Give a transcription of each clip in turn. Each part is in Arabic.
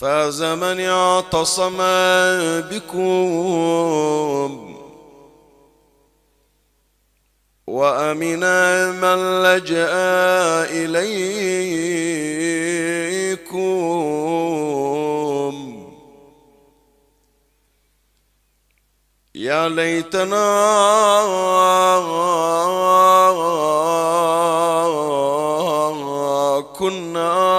فاز من اعتصم بكم. وأمن من لجأ إليكم. يا ليتنا كنا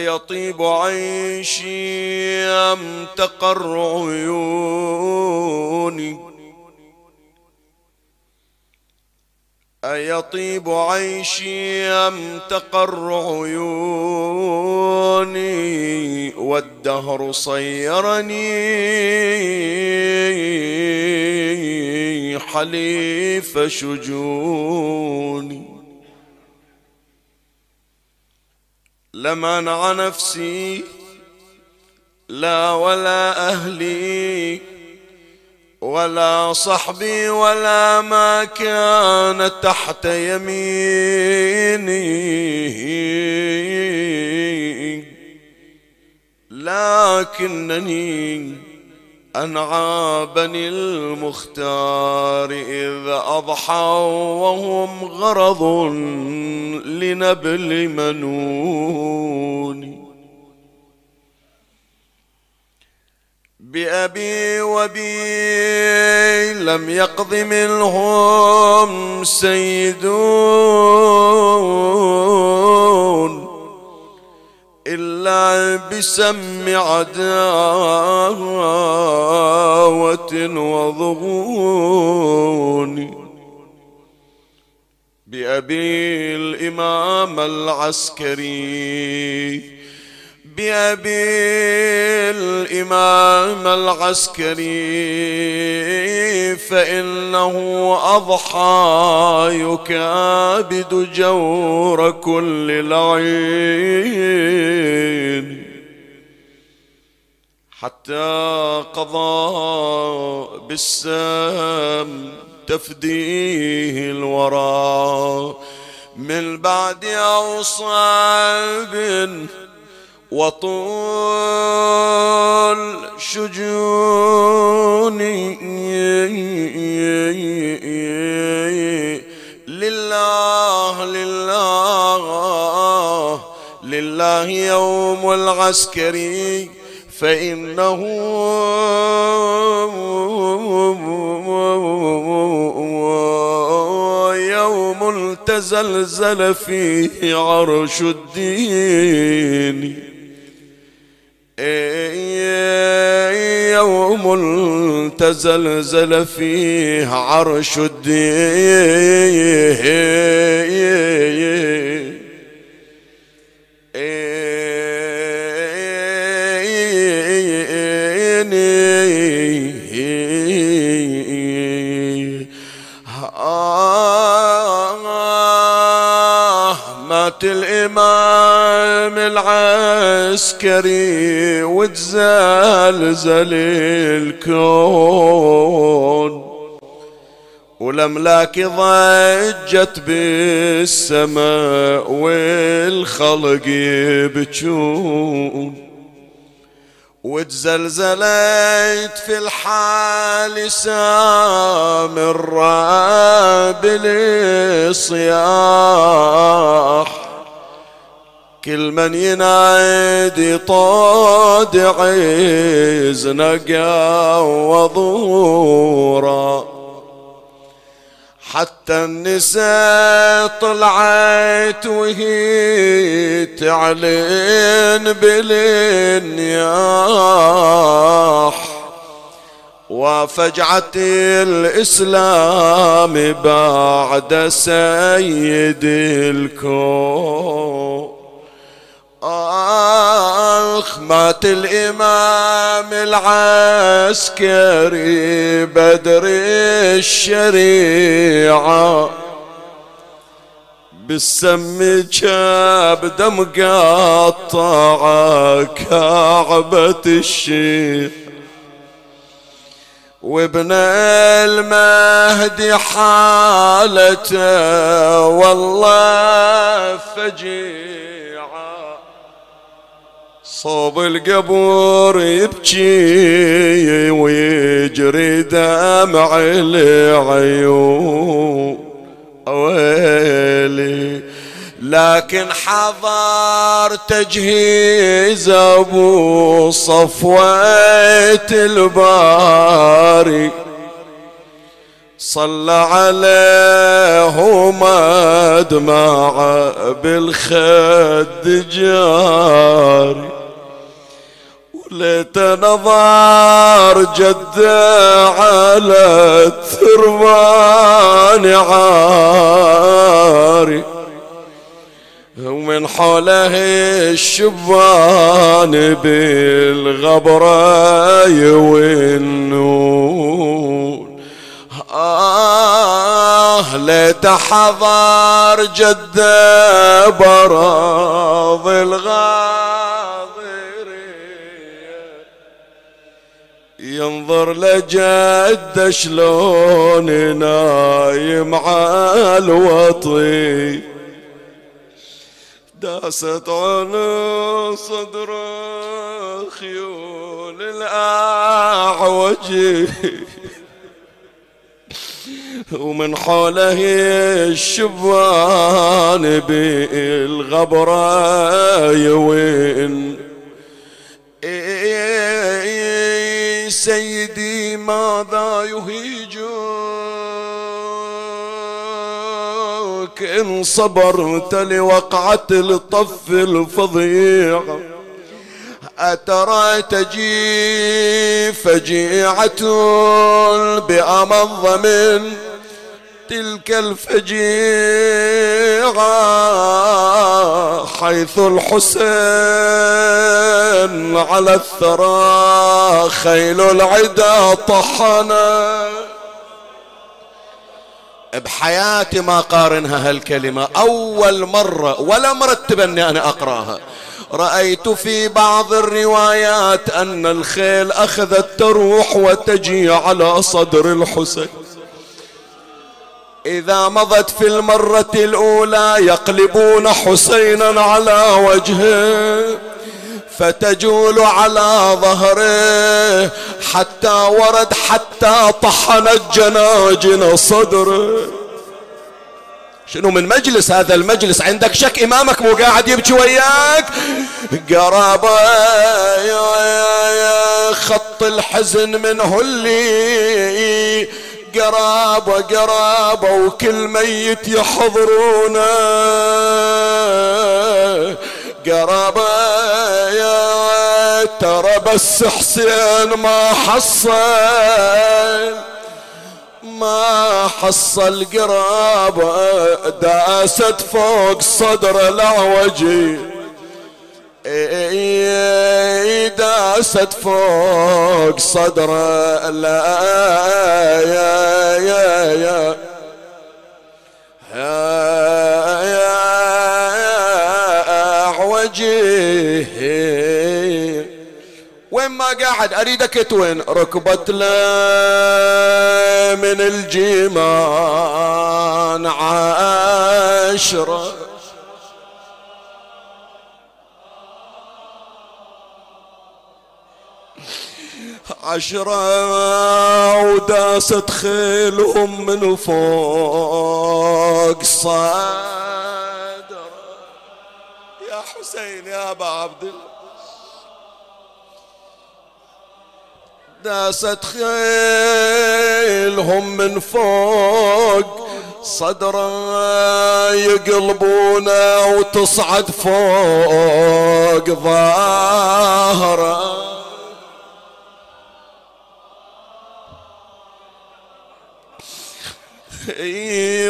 أيطيب عيشي أم تقر عيوني أيطيب عيشي أم تقر عيوني والدهر صيرني حليف شجوني لمنع نفسي لا ولا أهلي ولا صحبي ولا ما كان تحت يميني. لكنني أنعى بني المختار إذ أضحوا وهم غرض لنبل منون. بأبي وبي لم يقض منهم سيدون. إلا بسم عداوة وضغون بأبي الإمام العسكري. بأبي الإمام العسكري فإنه أضحى يكابد جور كل لعين حتى قضى بالسام تفديه الورى. من بعد أوصاب وطول شجوني لله لله لله يوم العسكري فإنه يوم تزلزل فيه عرش الدين. يوم تزلزل فيه عرش الدين. العسكري وتزلزل الكون والأملاك ضجت بالسماء والخلق يبكون وتزلزلت في الحال سامرة بالصياح كل من ينادي طاد عز نقى وضورا حتى النساء طلعت وهي تعلن بالنياح وفجعة الإسلام بعد سيد الكون. آخ مات الإمام العسكري بدر الشريعة. بالسم جاب دم قطع كعبة الشيخ. وابن المهدي حالته والله فجيعه صوب القبور يبكي ويجري دمع العيون ويلي لكن حضر تجهيز أبو صفوة الباري. صلى عليه مدمع بالخد جاري. ليت نظر جد على الثربان عاري. ومن حوله الشبان بالغبرة والنون. آه ليت حضر جد براض الغاضرية ينظر لجد شلون نايم على الوطي داست على صدر خيول الأعوج. ومن حوله الشبان بالغبرة يوين سيدي ماذا يهيجك إن صبرت لوقعة الطف الفظيع؟ أترى تجي فجيعة بأمض من تلك الفجيعة حيث الحسين على الثرى خيل العدا طحنا. بحياتي ما قارنها هالكلمة أول مرة ولا مرتب أني أنا أقرأها. رأيت في بعض الروايات أن الخيل أخذت تروح وتجي على صدر الحسين. إذا مضت في المرة الأولى يقلبون حسينا على وجهه فتجول على ظهره حتى ورد حتى طحنت جناجن صدره. شنو من مجلس هذا المجلس؟ عندك شك إمامك مو قاعد يبكي وياك؟ قرابة خط الحزن منه اللي قرابة قرابة وكل ميت يحضرونا قرابة يا ترى بس حسين ما حصل؟ ما حصل قرابة داست فوق صدر العوجي. داست فوق صدره لا يا يا يا يا وجيه وين ما قاعد أريدك توين؟ ركبت له من الجيمان عشره عشرة وداست خيلهم من فوق صدر يا حسين يا أبا عبد الله. داست خيلهم من فوق صدره يقلبونه وتصعد فوق ظهره.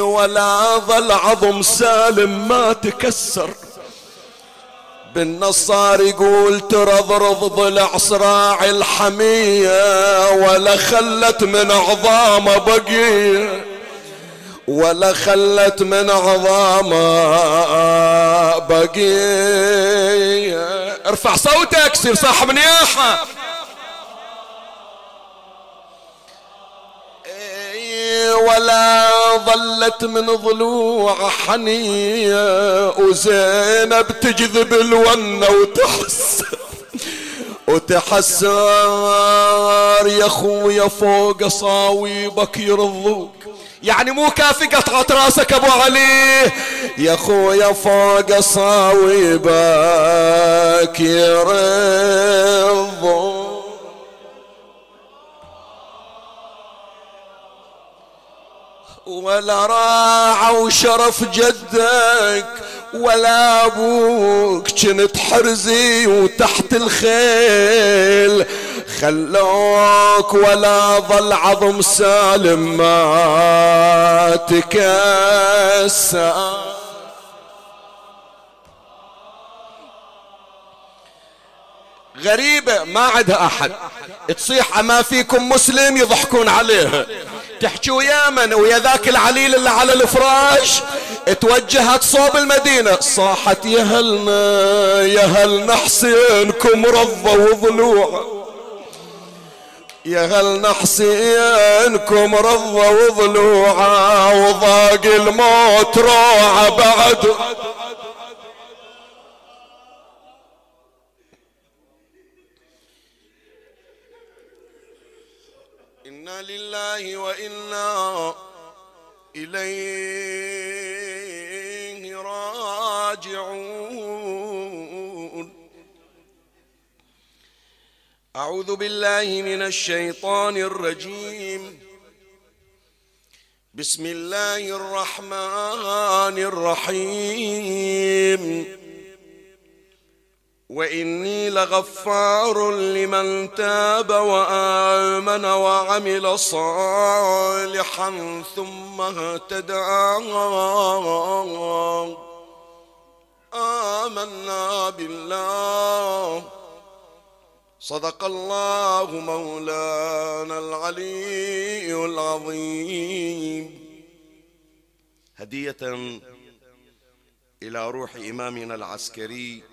ولا ظل عظم سالم ما تكسر. بالنصار يقول ترضرض ضلع صراع الحمية ولا خلت من عظامه بقية. ولا خلت من عظامه بقية. ارفع صوتك سير صاحب نياحة. ولا ظلت من ضلوع حنية. وزينب تجذب الونة وتحسر وتحسر يا خويا فوق صاويبك يرضوك. يعني مو كافي قطعة راسك أبو علي. يا خويا فوق صاويبك يرضوك. ولا راعى وشرف جدك ولا أبوك كنت حرزي وتحت الخيل. خلوك ولا ظل عظم سالم ما تكسر. غريبة ما عندها أحد. تصيح أما فيكم مسلم يضحكون عليها تحكي ويا من؟ ويا ذاك العليل اللي على الفراش توجهت صوب المدينة. صاحت يا هلنا يا هلنا حسينكم رضى وضلوع. يا هلنا حسينكم رضى وضلوعه وضاق الموت روعة بعد. لله وإنا إليه راجعون. أعوذ بالله من الشيطان الرجيم. بسم الله الرحمن الرحيم. وإني لغفار لمن تاب وآمن وعمل صالحا ثم اهتدى. آمنا بالله. صدق الله مولانا العلي العظيم. هدية إلى روح إمامنا العسكري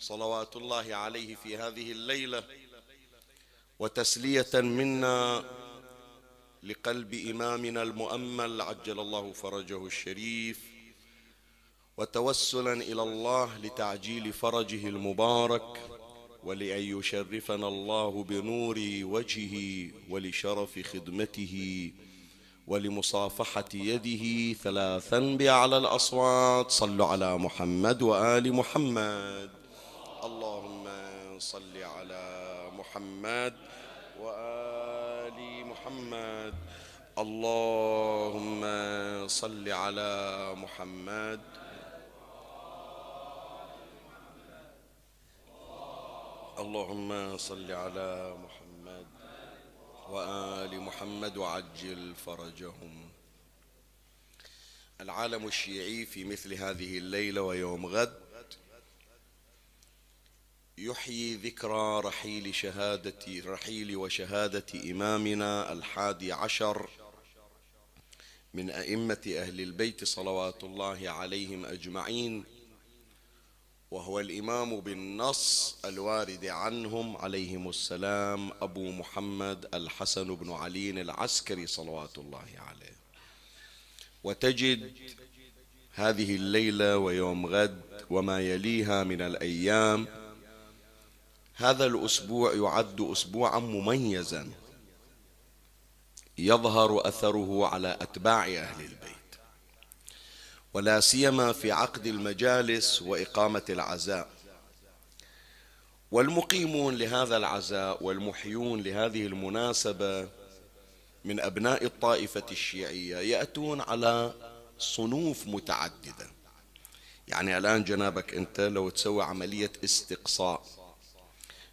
صلوات الله عليه في هذه الليلة وتسلية منا لقلب إمامنا المؤمل عجل الله فرجه الشريف وتوسلا إلى الله لتعجيل فرجه المبارك ولأن يشرفنا الله بنور وجهه ولشرف خدمته ولمصافحة يده ثلاثا باعلى الأصوات. صلوا على محمد وآل محمد. اللهم صل على محمد وآل محمد. اللهم صل على محمد. اللهم صل على محمد وآل محمد وعجل فرجهم. العالم الشيعي في مثل هذه الليلة ويوم غد يحيي ذكرى رحيل شهادة رحيل وشهادة إمامنا الحادي عشر من أئمة أهل البيت صلوات الله عليهم أجمعين وهو الإمام بالنص الوارد عنهم عليهم السلام أبو محمد الحسن بن علي العسكري صلوات الله عليه. وتجد هذه الليلة ويوم غد وما يليها من الأيام هذا الأسبوع يعد أسبوعا مميزا يظهر أثره على أتباع أهل البيت ولا سيما في عقد المجالس وإقامة العزاء. والمقيمون لهذا العزاء والمحيون لهذه المناسبة من أبناء الطائفة الشيعية يأتون على صنوف متعددة. يعني الآن جنابك أنت لو تسوي عملية استقصاء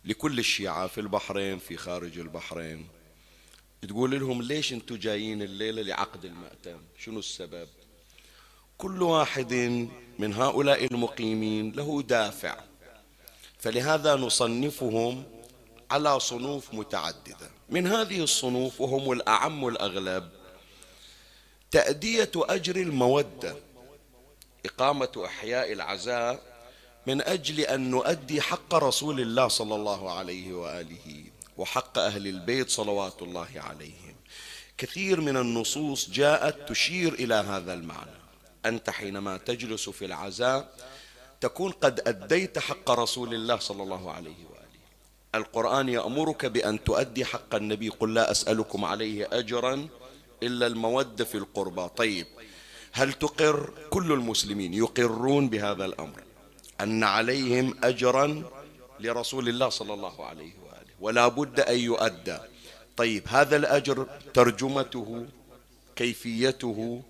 لكل الشيعة في البحرين في خارج البحرين. تقول لهم ليش أنتم جايين الليلة لعقد المأتم؟ شنو السبب؟ كل واحد من هؤلاء المقيمين له دافع. فلهذا نصنفهم على صنوف متعددة. من هذه الصنوف وهم الأعم الاغلب تأدية أجر المودة إقامة أحياء العزاء من أجل أن نؤدي حق رسول الله صلى الله عليه وآله وحق أهل البيت صلوات الله عليهم. كثير من النصوص جاءت تشير إلى هذا المعنى. أنت حينما تجلس في العزاء تكون قد أديت حق رسول الله صلى الله عليه وآله. القرآن يأمرك بأن تؤدي حق النبي. قل لا أسألكم عليه أجرا إلا المودة في القربى. طيب هل تقر؟ كل المسلمين يقرون بهذا الأمر. أن عليهم أجرا لرسول الله صلى الله عليه وآله ولا بد أن يؤدى. طيب هذا الأجر ترجمته كيفيته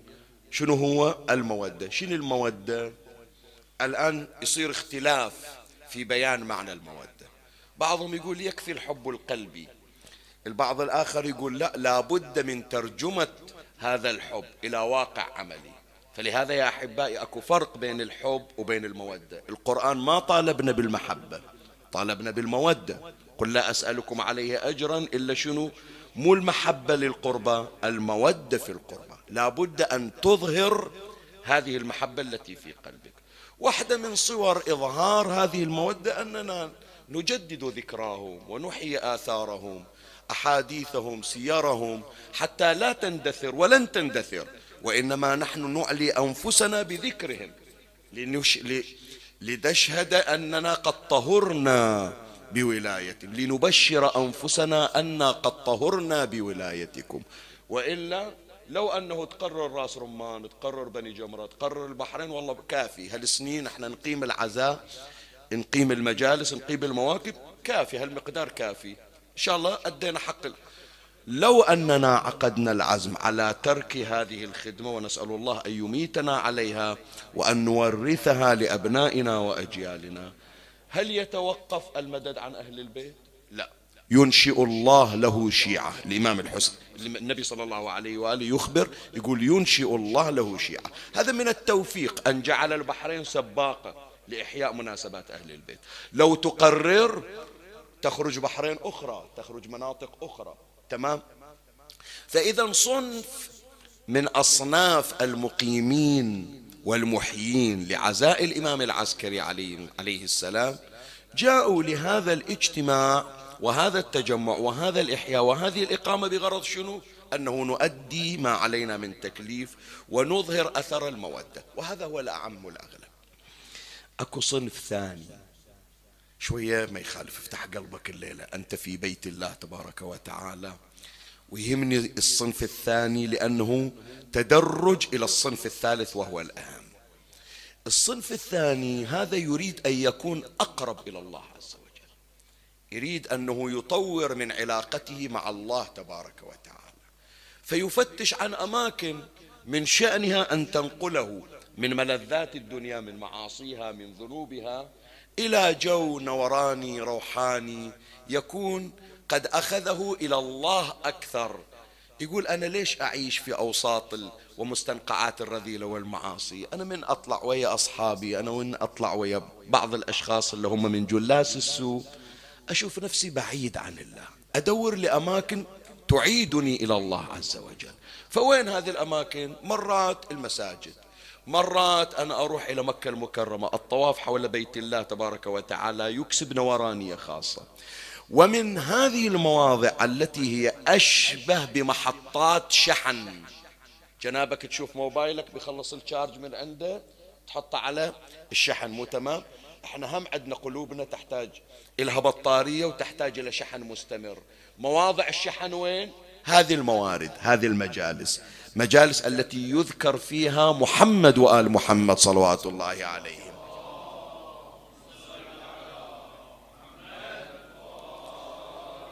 شنو هو؟ المودة. شنو المودة؟ الآن يصير اختلاف في بيان معنى المودة. بعضهم يقول يكفي الحب القلبي البعض الآخر يقول لا لابد من ترجمة هذا الحب إلى واقع عملي. فلهذا يا أحبائي أكو فرق بين الحب وبين المودة. القرآن ما طالبنا بالمحبة طالبنا بالمودة. قل لا أسألكم عليه أجرا إلا شنو؟ مو المحبة للقربى المودة في القربى لابد أن تظهر هذه المحبة التي في قلبك. واحدة من صور إظهار هذه المودة أننا نجدد ذكراهم ونحيي آثارهم أحاديثهم سيرهم حتى لا تندثر ولن تندثر. وإنما نحن نعلي أنفسنا بذكرهم. لنش... لتشهد أننا قد طهرنا بولاية لنبشر أنفسنا أننا قد طهرنا بولايتكم. وإلا لو أنه تقرر راس رمان تقرر بني جمرة تقرر البحرين والله كافي. هالسنين إحنا نقيم العزاء نقيم المجالس نقيم المواكب كافي. هالمقدار كافي. إن شاء الله أدينا حق لو أننا عقدنا العزم على ترك هذه الخدمة ونسأل الله أن يميتنا عليها وأن نورثها لأبنائنا وأجيالنا. هل يتوقف المدد عن أهل البيت؟ لا. ينشئ الله له شيعة الإمام الحسن. النبي صلى الله عليه وآله يخبر يقول ينشئ الله له شيعة. هذا من التوفيق أن جعل البحرين سباقة لإحياء مناسبات أهل البيت. لو تقرر تخرج بحرين أخرى تخرج مناطق أخرى. تمام؟ فإذا صنف من أصناف المقيمين والمحيين لعزاء الإمام العسكري عليه, عليه السلام جاءوا لهذا الاجتماع وهذا التجمع وهذا الإحياء وهذه الإقامة بغرض شنو؟ أنه نؤدي ما علينا من تكليف ونظهر أثر المودة وهذا هو الأعم الأغلب أكو صنف ثاني شوية ما يخالف افتح قلبك الليلة. أنت في بيت الله تبارك وتعالى. ويهمني الصنف الثاني لأنه تدرج إلى الصنف الثالث وهو الأهم. الصنف الثاني هذا يريد أن يكون أقرب إلى الله عز وجل. يريد أنه يطور من علاقته مع الله تبارك وتعالى. فيفتش عن أماكن من شأنها أن تنقله من ملذات الدنيا من معاصيها من ذنوبها إلى جو نوراني روحاني يكون قد أخذه إلى الله أكثر. يقول أنا ليش أعيش في أوساط ومستنقعات الرذيلة والمعاصي؟ أنا من أطلع ويا أصحابي أنا من أطلع ويا بعض الأشخاص اللي هم من جلاس السوء. أشوف نفسي بعيد عن الله. أدور لأماكن تعيدني إلى الله عز وجل. فوين هذه الأماكن؟ مرات المساجد. مرات أنا أروح إلى مكة المكرمة الطواف حول بيت الله تبارك وتعالى يكسب نورانية خاصة. ومن هذه المواضع التي هي أشبه بمحطات شحن. جنابك تشوف موبايلك بيخلص الشارج من عنده تحطه على الشحن مو تمام؟ إحنا هم عندنا قلوبنا تحتاج إلها بطارية وتحتاج إلى شحن مستمر. مواضع الشحن وين؟ هذه الموارد هذه المجالس مجالس التي يذكر فيها محمد وآل محمد صلوات الله عليهم.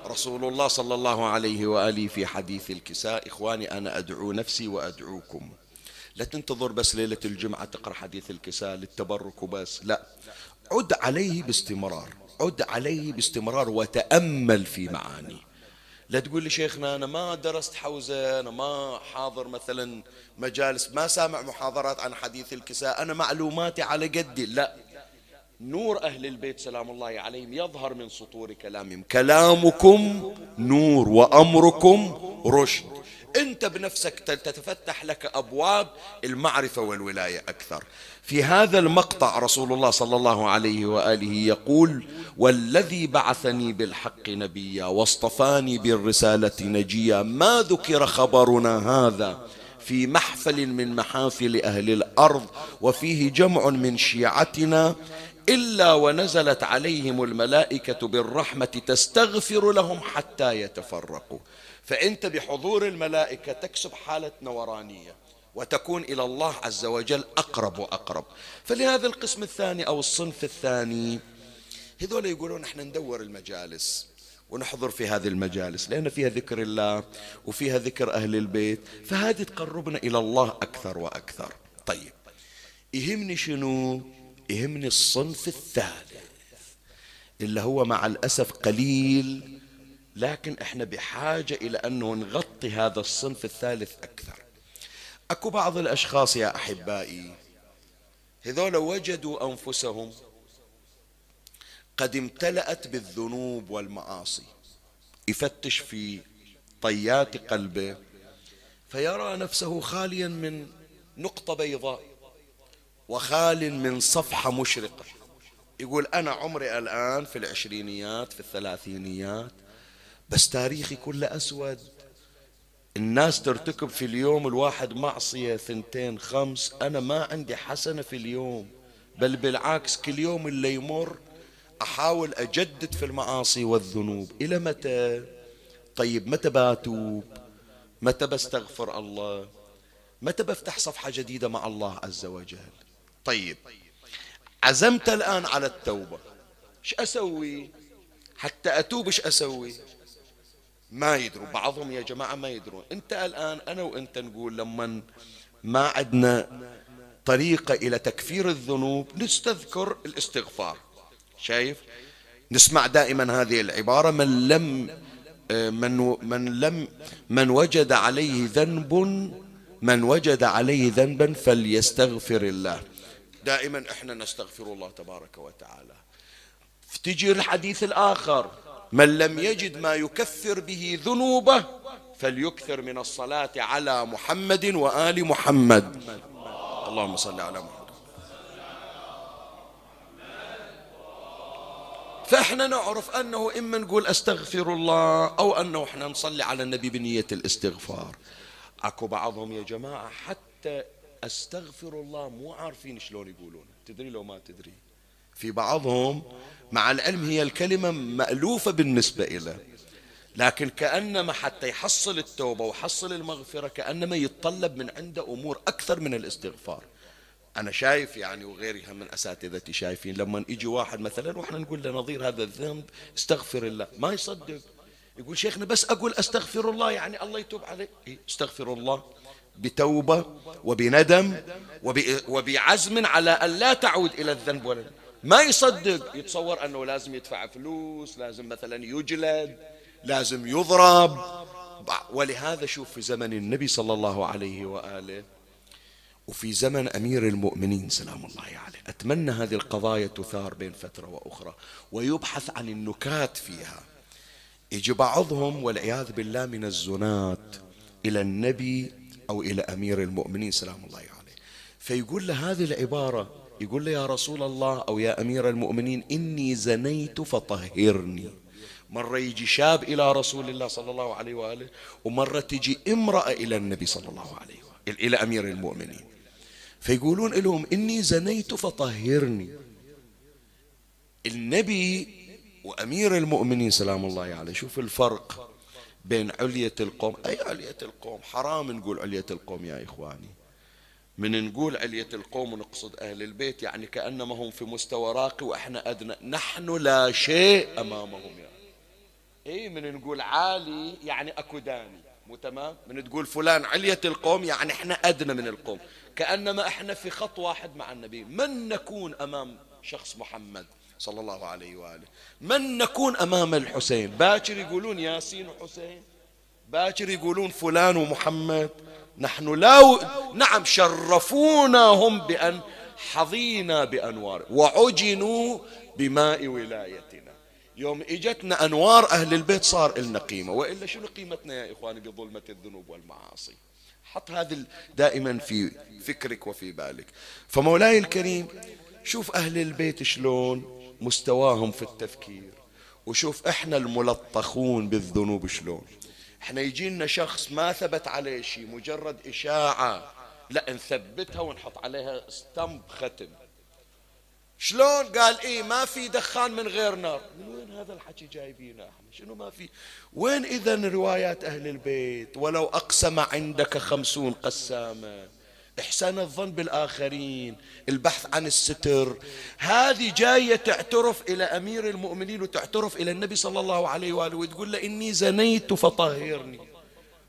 رسول الله صلى الله عليه وآله في حديث الكساء إخواني أنا أدعو نفسي وأدعوكم. لا تنتظر بس ليلة الجمعة تقرأ حديث الكساء للتبرك وبس لا. عد عليه باستمرار عد عليه باستمرار وتأمل في معانيه لا تقول لي شيخنا أنا ما درست حوزة أنا ما حاضر مثلا مجالس ما سامع محاضرات عن حديث الكساء أنا معلوماتي على قدي. لا. نور أهل البيت سلام الله عليهم يظهر من سطور كلامهم. كلامكم نور وأمركم رشد. أنت بنفسك تتفتح لك أبواب المعرفة والولاية أكثر. في هذا المقطع رسول الله صلى الله عليه وآله يقول والذي بعثني بالحق نبيا واصطفاني بالرسالة نجيا ما ذكر خبرنا هذا في محفل من محافل أهل الأرض وفيه جمع من شيعتنا إلا ونزلت عليهم الملائكة بالرحمة تستغفر لهم حتى يتفرقوا. فأنت بحضور الملائكة تكسب حالة نورانية. وتكون إلى الله عز وجل أقرب وأقرب. فلهذا القسم الثاني أو الصنف الثاني هذول يقولون إحنا ندور المجالس ونحضر في هذه المجالس لأن فيها ذكر الله وفيها ذكر أهل البيت فهذه تقربنا إلى الله أكثر وأكثر. طيب يهمني شنو؟ يهمني الصنف الثالث اللي هو مع الأسف قليل لكن إحنا بحاجة إلى أنه نغطي هذا الصنف الثالث أكثر. أكو بعض الأشخاص يا أحبائي هذول وجدوا أنفسهم قد امتلأت بالذنوب والمعاصي. يفتش في طيات قلبه فيرى نفسه خاليا من نقطة بيضاء وخال من صفحة مشرقة. يقول أنا عمري الآن في العشرينيات في الثلاثينيات بس تاريخي كله أسود. الناس ترتكب في اليوم الواحد معصية ثنتين خمس. أنا ما عندي حسنة في اليوم بل بالعكس كل يوم اللي يمر أحاول أجدد في المعاصي والذنوب. إلى متى؟ طيب متى باتوب متى بستغفر الله؟ متى بفتح صفحة جديدة مع الله عز وجل؟ طيب عزمت الآن على التوبة. إيش أسوي؟ حتى أتوب إيش أسوي؟ ما يدرون بعضهم يا جماعة ما يدرون. أنت الآن أنا وأنت نقول لما ما عندنا طريقة إلى تكفير الذنوب نستذكر الاستغفار. شايف؟ نسمع دائما هذه العبارة من لم من من لم من وجد عليه ذنب من وجد عليه ذنبا فليستغفر الله. دائما إحنا نستغفر الله تبارك وتعالى. تجي الحديث الآخر. من لم يجد ما يكفر به ذنوبه فليكثر من الصلاة على محمد وآل محمد. اللهم صل على محمد. فإحنا نعرف أنه اما نقول أستغفر الله أو أنه إحنا نصلي على النبي بنية الاستغفار. أكو بعضهم يا جماعة حتى أستغفر الله مو عارفين شلون يقولون. تدري لو ما تدري؟ في بعضهم مع العلم هي الكلمة مألوفة بالنسبة إليه لكن كأنما حتى يحصل التوبة ويحصل المغفرة كأنما يتطلب من عنده أمور أكثر من الاستغفار. أنا شايف يعني وغيري من أساتذتي شايفين لما يجي واحد مثلا وإحنا نقول له نظير هذا الذنب استغفر الله. ما يصدق. يقول شيخنا بس أقول أستغفر الله يعني الله يتوب علي إيه؟ استغفر الله بتوبة وبندم وبعزم على أن لا تعود إلى الذنب ولا ما يصدق. يتصور أنه لازم يدفع فلوس لازم مثلا يجلد لازم يضرب. ولهذا شوف في زمن النبي صلى الله عليه وآله وفي زمن أمير المؤمنين سلام الله عليه أتمنى هذه القضايا تثار بين فترة وأخرى ويبحث عن النكات فيها. يجي بعضهم والعياذ بالله من الزنات إلى النبي أو إلى أمير المؤمنين سلام الله عليه. فيقول له هذه العبارة يقول له يا رسول الله أو يا أمير المؤمنين إني زنيت فطهرني. مرة يجي شاب إلى رسول الله صلى الله عليه وآله ومرة تجي امرأة إلى النبي صلى الله عليه وآله إلى أمير المؤمنين. فيقولون لهم إني زنيت فطهرني. النبي وأمير المؤمنين سلام الله عليه شوف الفرق بين علية القوم. أي علية القوم؟ حرام نقول علية القوم يا إخواني. من نقول علية القوم ونقصد أهل البيت يعني كأنما هم في مستوى راقي وإحنا أدنى. نحن لا شيء أمامهم يعني. إيه من نقول عالي يعني أكو داني مو تمام؟ من تقول فلان علية القوم يعني إحنا أدنى من القوم. كأنما إحنا في خط واحد مع النبي. من نكون أمام شخص محمد صلى الله عليه وآله؟ من نكون أمام الحسين؟ باكر يقولون ياسين وحسين باكر يقولون فلان ومحمد. نحن لا نعم شرفونا هم بأن حظينا بأنوار وعجنوا بماء ولايتنا. يوم إجتنا أنوار أهل البيت صار لنا قيمة. وإلا شنو قيمتنا يا إخواني بظلمة الذنوب والمعاصي؟ حط هذا دائما في فكرك وفي بالك. فمولاي الكريم شوف أهل البيت شلون مستواهم في التفكير وشوف إحنا الملطخون بالذنوب شلون. إحنا يجينا شخص ما ثبت عليه شيء مجرد إشاعة. لا نثبتها ونحط عليها ستمب ختم. شلون؟ قال إيه ما في دخان من غير نار. من وين هذا الحكي جايبينه إحنا شنو ما في؟ وين اذا روايات أهل البيت؟ ولو أقسم عندك خمسون قسامة. إحسان الظن بالآخرين البحث عن الستر. هذه جاية تعترف إلى أمير المؤمنين وتعترف إلى النبي صلى الله عليه وآله وتقول له إني زنيت فطهرني.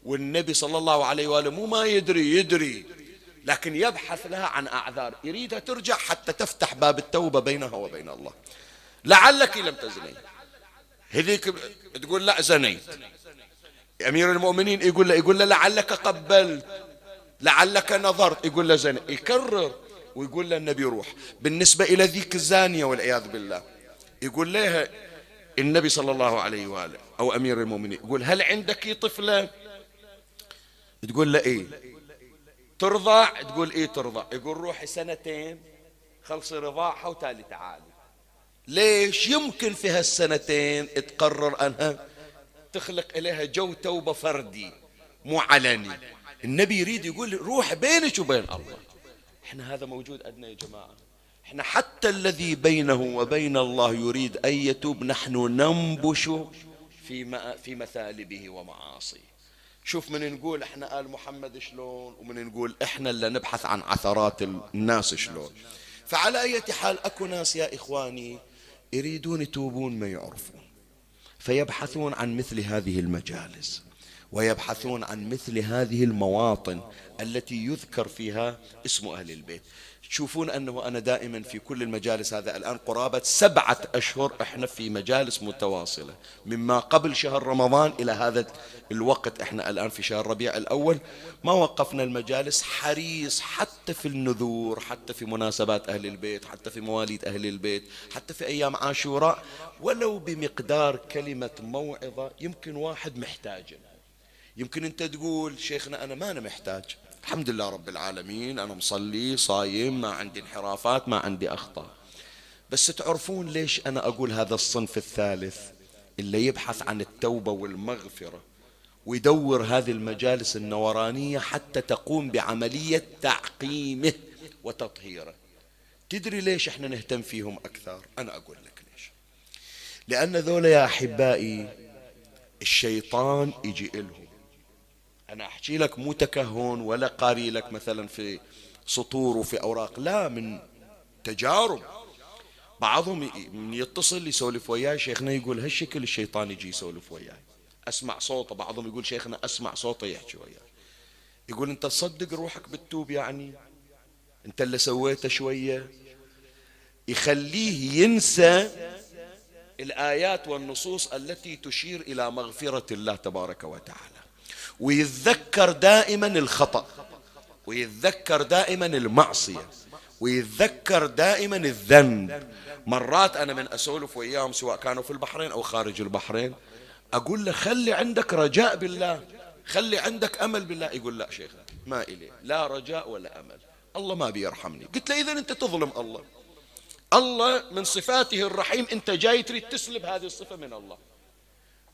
والنبي صلى الله عليه وآله مو ما يدري يدري لكن يبحث لها عن أعذار. يريدها ترجع حتى تفتح باب التوبة بينها وبين الله. لعلك لم تزني. هذيك تقول لا زنيت. أمير المؤمنين يقول له يقول له لعلك قبلت. لعلك نظرت. يقول له زين يكرر ويقول له النبي روح. بالنسبة إلى ذيك الزانية والعياذ بالله. يقول لها النبي صلى الله عليه وآله أو أمير المؤمنين يقول هل عندك طفلة؟ تقول له إيه. ترضع؟ تقول إيه ترضع؟ يقول روحي سنتين خلصي رضاعها وتالي تعالي. ليش؟ يمكن في هالسنتين تقرر أنها تخلق إليها جو توبة فردي مو علني. النبي يريد يقول روح بينك وبين الله. إحنا هذا موجود عندنا يا جماعة. إحنا حتى الذي بينه وبين الله يريد أن يتوب نحن ننبش في في مثالبه ومعاصيه. شوف من نقول إحنا آل محمد شلون ومن نقول إحنا اللي نبحث عن عثرات الناس شلون. فعلى أي حال أكو ناس يا إخواني يريدون يتوبون ما يعرفون فيبحثون عن مثل هذه المجالس. ويبحثون عن مثل هذه المواطن التي يذكر فيها اسم أهل البيت. تشوفون أنه أنا دائما في كل المجالس هذا الآن قرابة سبعة أشهر إحنا في مجالس متواصلة مما قبل شهر رمضان إلى هذا الوقت إحنا الآن في شهر ربيع الأول ما وقفنا المجالس حريص حتى في النذور حتى في مناسبات أهل البيت حتى في مواليد أهل البيت حتى في أيام عاشوراء ولو بمقدار كلمة موعظة يمكن واحد محتاجها يمكن أنت تقول شيخنا أنا ما أنا محتاج. الحمد لله رب العالمين أنا مصلي صايم ما عندي انحرافات ما عندي أخطاء. بس تعرفون ليش أنا أقول هذا الصنف الثالث؟ اللي يبحث عن التوبة والمغفرة ويدور هذه المجالس النورانية حتى تقوم بعملية تعقيمه وتطهيره. تدري ليش إحنا نهتم فيهم أكثر؟ أنا أقول لك ليش. لأن ذولا يا أحبائي الشيطان يجي إلهم. أنا أحكي لك مو تكهن ولا قاري لك مثلا في سطور وفي أوراق. لا من تجارب. بعضهم من يتصل يسولف وياي. شيخنا يقول هالشكل الشيطان يجي يسولف وياي. أسمع صوته. بعضهم يقول شيخنا أسمع صوته يحكي وياه يقول أنت تصدق روحك بالتوب يعني؟ أنت اللي سويته شوية؟ يخليه ينسى الآيات والنصوص التي تشير إلى مغفرة الله تبارك وتعالى. ويتذكر دائما الخطأ ويتذكر دائما المعصية ويتذكر دائما الذنب. مرات أنا من أسولف وإياهم سواء كانوا في البحرين أو خارج البحرين أقول له خلي عندك رجاء بالله خلي عندك أمل بالله. يقول لا شيخ ما إلي لا رجاء ولا أمل. الله ما بيرحمني. قلت له إذا أنت تظلم الله الله من صفاته الرحيم أنت جاي تريد تسلب هذه الصفة من الله.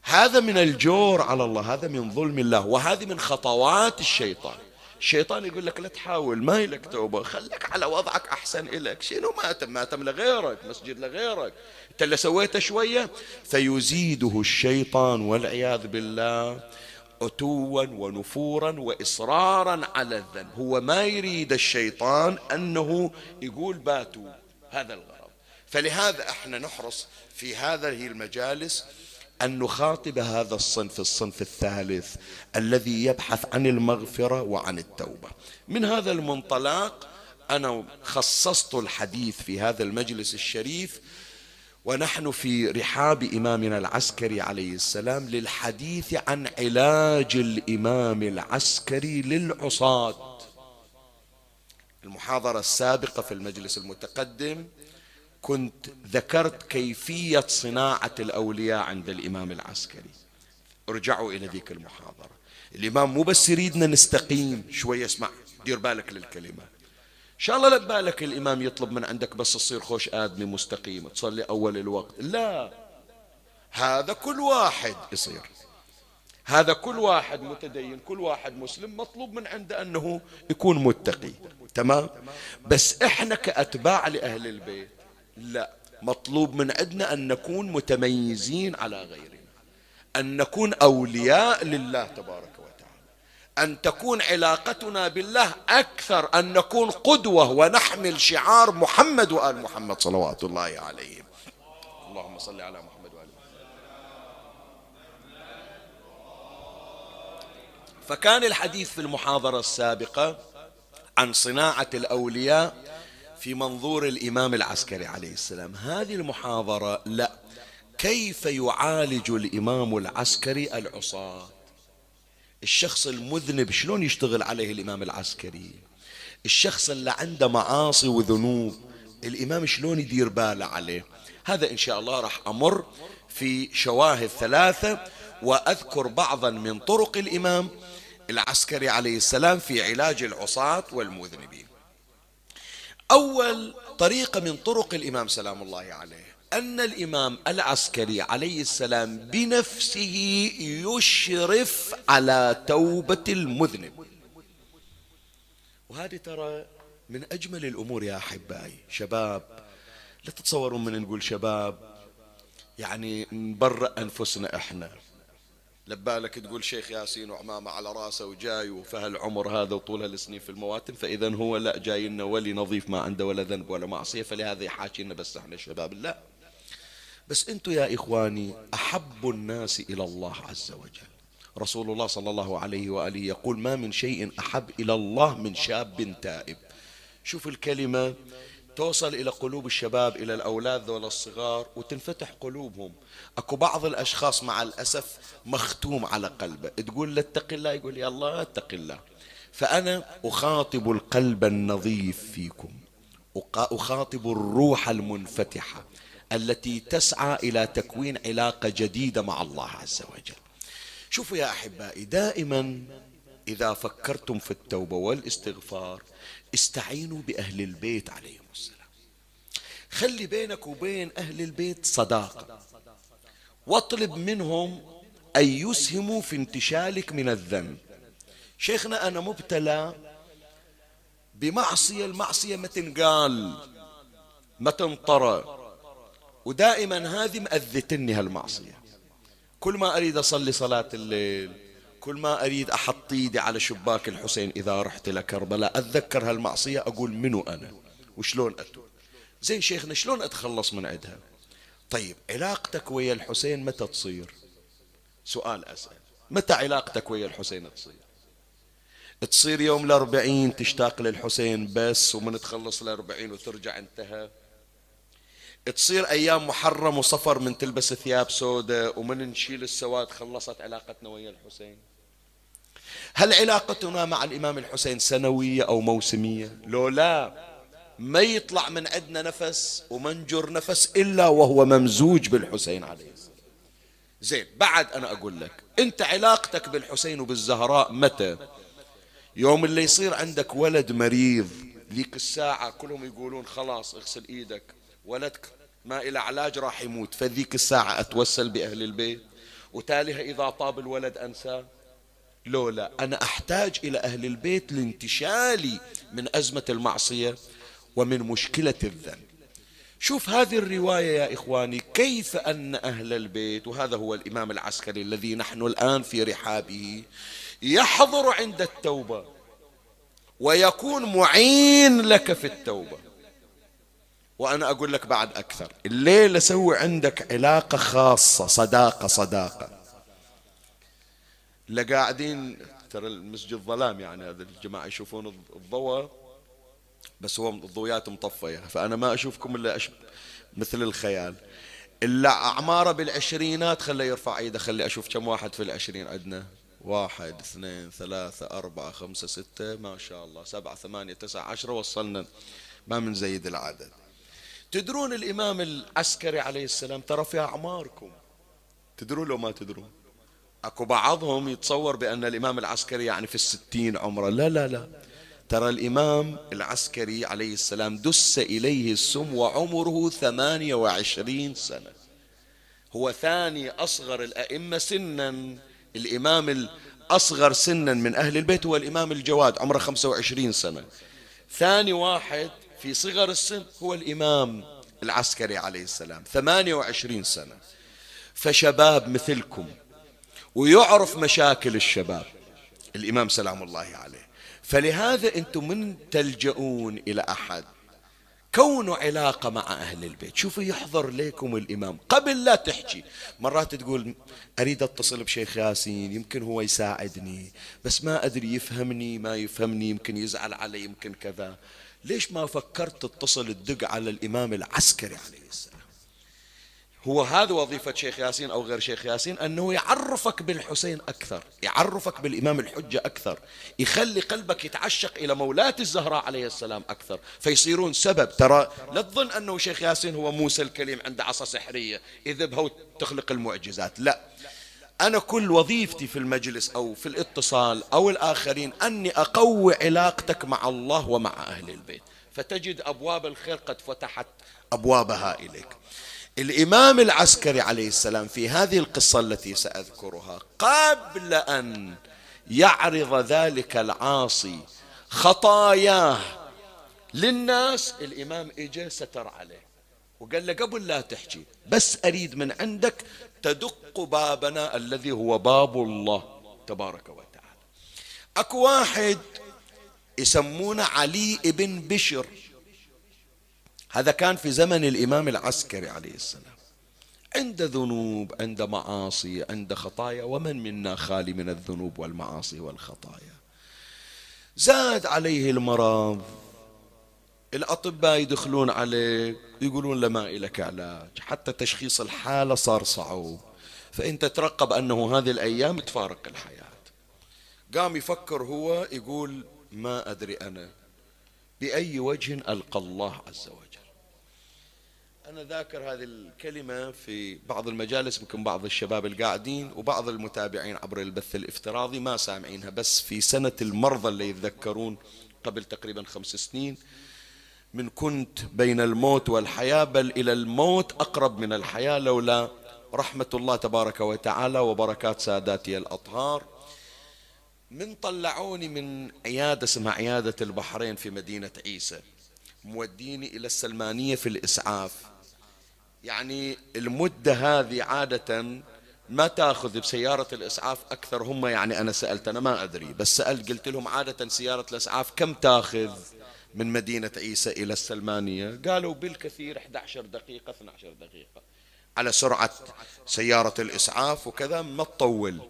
هذا من الجور على الله هذا من ظلم الله وهذه من خطوات الشيطان. الشيطان يقول لك لا تحاول ما لك توبة خليك على وضعك أحسن إلك. شنو ماتم ماتم لغيرك مسجد لغيرك أنت اللي سويته شوية فيزيده الشيطان والعياذ بالله عتوا ونفورا واصرارا على الذنب. هو ما يريد الشيطان أنه يقول باتوا هذا الغرض. فلهذا إحنا نحرص في هذه المجالس أن نخاطب هذا الصنف الصنف الثالث الذي يبحث عن المغفرة وعن التوبة. من هذا المنطلق أنا خصصت الحديث في هذا المجلس الشريف ونحن في رحاب إمامنا العسكري عليه السلام للحديث عن علاج الإمام العسكري للعصاة. المحاضرة السابقة في المجلس المتقدم كنت ذكرت كيفية صناعة الأولياء عند الإمام العسكري. ارجعوا إلى ذيك المحاضرة. الإمام مو بس يريدنا نستقيم شوية اسمع دير بالك للكلمة. إن شاء الله لا بالك الإمام يطلب من عندك بس تصير خوش آدمي مستقيم تصلي أول الوقت. لا هذا كل واحد يصير. هذا كل واحد متدين كل واحد مسلم مطلوب من عنده أنه يكون متقي. تمام؟ بس إحنا كأتباع لأهل البيت لا. مطلوب من عندنا أن نكون متميزين على غيرنا. أن نكون أولياء لله تبارك وتعالى. أن تكون علاقتنا بالله أكثر. أن نكون قدوة ونحمل شعار محمد وآل محمد صلوات الله عليهم. اللهم صل على محمد محمد. فكان الحديث في المحاضرة السابقة عن صناعة الأولياء في منظور الإمام العسكري عليه السلام. هذه المحاضرة لا. كيف يعالج الإمام العسكري العصاة؟ الشخص المذنب شلون يشتغل عليه الإمام العسكري؟ الشخص اللي عنده معاصي وذنوب الإمام شلون يدير باله عليه؟ هذا إن شاء الله راح أمر في شواهد ثلاثة وأذكر بعضا من طرق الإمام العسكري عليه السلام في علاج العصاة والمذنبين. أول طريقة من طرق الإمام سلام الله عليه أن الإمام العسكري عليه السلام بنفسه يشرف على توبة المذنب. وهذه ترى من أجمل الأمور يا أحبائي. شباب لا تتصورون من نقول شباب يعني نبرأ أنفسنا إحنا. لبالك تقول شيخ ياسين وعمامة على راسه وجاي وفهالعمر هذا وطول هالسنين في المواتم فإذا هو لا جاي لنا ولي نظيف ما عنده ولا ذنب ولا معصية فلهذا يحاكينا بس إحنا الشباب لا. بس أنتم يا إخواني أحب الناس إلى الله عز وجل. رسول الله صلى الله عليه وآله يقول ما من شيء أحب إلى الله من شاب تائب. شوف الكلمة توصل إلى قلوب الشباب إلى الأولاد ذول الصغار وتنفتح قلوبهم. أكو بعض الأشخاص مع الأسف مختوم على قلبه. تقول له اتق الله يقول يا الله اتق الله. فأنا أخاطب القلب النظيف فيكم. أخاطب الروح المنفتحة التي تسعى إلى تكوين علاقة جديدة مع الله عز وجل. شوفوا يا أحبائي دائما إذا فكرتم في التوبة والاستغفار استعينوا بأهل البيت عليهم خلي بينك وبين أهل البيت صداقة. واطلب منهم أن يسهموا في انتشالك من الذنب. شيخنا أنا مبتلى بمعصية المعصية ما تنقال ما تنطرى ودائما هذه مأذتني هالمعصية. كل ما أريد أصلي صلاة الليل كل ما أريد أحط إيدي على شباك الحسين إذا رحت لكربلاء أتذكر هالمعصية أقول منو أنا؟ وشلون أتوب زين شيخنا شلون أتخلص من عندها؟ طيب علاقتك ويا الحسين متى تصير؟ سؤال أسأل. متى علاقتك ويا الحسين تصير؟ تصير يوم الأربعين تشتاق للحسين بس ومن تخلص الأربعين وترجع انتهى؟ تصير أيام محرم وصفر من تلبس ثياب سوداء ومن نشيل السواد خلصت علاقتنا ويا الحسين؟ هل علاقتنا مع الإمام الحسين سنوية أو موسمية؟ لو لا ما يطلع من عندنا نفس ومنجر نفس إلا وهو ممزوج بالحسين عليه السلام. زين بعد أنا أقول لك أنت علاقتك بالحسين وبالزهراء متى؟ يوم اللي يصير عندك ولد مريض ذيك الساعة كلهم يقولون خلاص اغسل إيدك ولدك ما إلى علاج راح يموت فذيك الساعة أتوسل بأهل البيت؟ وتاليها إذا طاب الولد أنساه؟ لولا أنا أحتاج إلى أهل البيت لانتشالي من أزمة المعصية. ومن مشكلة الذنب. شوف هذه الرواية يا إخواني كيف أن أهل البيت وهذا هو الإمام العسكري الذي نحن الآن في رحابه يحضر عند التوبة ويكون معين لك في التوبة. وأنا أقول لك بعد أكثر الليلة سوي عندك علاقة خاصة صداقة صداقة. لا قاعدين ترى المسجد ظلام يعني هذا الجماعة يشوفون الضوء. بس هو الضويات مطفية. فأنا ما أشوفكم إلا أش... مثل الخيال. إلا أعماره بالعشرينات خليه يرفع إيده خلي أشوف كم واحد في العشرين عندنا. واحد اثنين ثلاثة أربعة خمسة ستة ما شاء الله سبعة ثمانية تسعة عشرة وصلنا ما من زيد العدد. تدرون الإمام العسكري عليه السلام ترى في أعماركم. تدرون لو ما تدرون؟ أكو بعضهم يتصور بأن الإمام العسكري يعني في الستين عمره. لا لا لا. ترى الإمام العسكري عليه السلام دس إليه السم وعمره ثمانية وعشرين سنة. هو ثاني أصغر الأئمة سنا. الإمام الأصغر سنا من أهل البيت هو الإمام الجواد عمره 25 سنة. ثاني واحد في صغر السن هو الإمام العسكري عليه السلام 28 سنة. فشباب مثلكم ويعرف مشاكل الشباب. الإمام سلام الله عليه. فلهذا أنتم من تلجؤون إلى أحد. كونوا علاقة مع أهل البيت. شوفوا يحضر لكم الإمام. قبل لا تحكي. مرات تقول أريد أتصل بشيخ ياسين يمكن هو يساعدني بس ما أدري يفهمني ما يفهمني يمكن يزعل علي يمكن كذا. ليش ما فكرت تتصل تدق على الإمام العسكري عليه السلام؟ هو هذا وظيفة شيخ ياسين أو غير شيخ ياسين أنه يعرفك بالحسين أكثر يعرفك بالإمام الحجة أكثر يخلي قلبك يتعشق إلى مولاة الزهراء عليه السلام أكثر فيصيرون سبب. ترى لا تظن أنه شيخ ياسين هو موسى الكليم عنده عصا سحرية يذبها وتخلق المعجزات لا. أنا كل وظيفتي في المجلس أو في الاتصال أو الآخرين أني أقوي علاقتك مع الله ومع أهل البيت فتجد أبواب الخير قد فتحت أبوابها إليك. الإمام العسكري عليه السلام في هذه القصة التي سأذكرها قبل أن يعرض ذلك العاصي خطاياه للناس الإمام إجا ستر عليه وقال له قبل لا تحكي بس أريد من عندك تدق بابنا الذي هو باب الله تبارك وتعالى. أكو واحد يسمونه علي ابن بشر. هذا كان في زمن الإمام العسكري عليه السلام. عند ذنوب عند معاصي عند خطايا ومن منا خالي من الذنوب والمعاصي والخطايا. زاد عليه المرض. الأطباء يدخلون عليه يقولون له ما إلك علاج. حتى تشخيص الحالة صار صعب. فأنت ترقب أنه هذه الأيام تفارق الحياة. قام يفكر هو يقول ما أدري أنا. بأي وجه ألقى الله عز وجل. أنا ذاكر هذه الكلمة في بعض المجالس يمكن بعض الشباب القاعدين وبعض المتابعين عبر البث الافتراضي ما سامعينها بس في سنة المرضى اللي يتذكرون قبل تقريبا خمس سنين من كنت بين الموت والحياة بل إلى الموت أقرب من الحياة لولا رحمة الله تبارك وتعالى وبركات ساداتي الأطهار. من طلعوني من عيادة اسمها عيادة البحرين في مدينة عيسى موديني إلى السلمانية في الإسعاف. يعني المدة هذه عادة ما تأخذ بسيارة الإسعاف أكثر. هم يعني أنا سألت أنا ما أدري بس سألت قلت لهم عادة سيارة الإسعاف كم تأخذ من مدينة عيسى إلى السلمانية؟ قالوا بالكثير 11 دقيقة 12 دقيقة على سرعة سيارة الإسعاف وكذا ما تطول.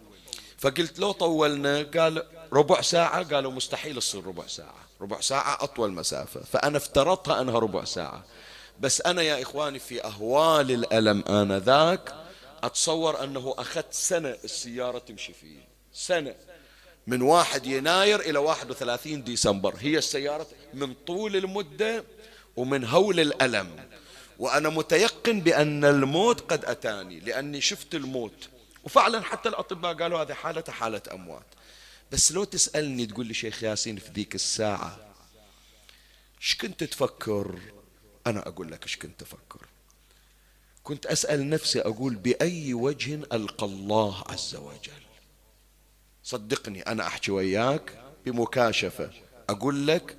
فقلت لو طولنا قال ربع ساعة قالوا مستحيل تصير ربع ساعة ربع ساعة أطول مسافة. فأنا افترضتها أنها ربع ساعة. بس أنا يا إخواني في أهوال الألم آنذاك أتصور أنه أخذت سنة السيارة تمشي فيه. سنة. من واحد يناير إلى واحد وثلاثين ديسمبر. هي السيارة من طول المدة ومن هول الألم. وأنا متيقن بأن الموت قد أتاني لأني شفت الموت. وفعلا حتى الأطباء قالوا هذه حالة حالة أموات. بس لو تسألني تقول لي شيخ ياسين في ذيك الساعة إيش كنت تفكر؟ أنا أقول لك إيش كنت أفكر. كنت أسأل نفسي أقول بأي وجه ألقى الله عز وجل. صدقني أنا أحكي وياك بمكاشفة. أقول لك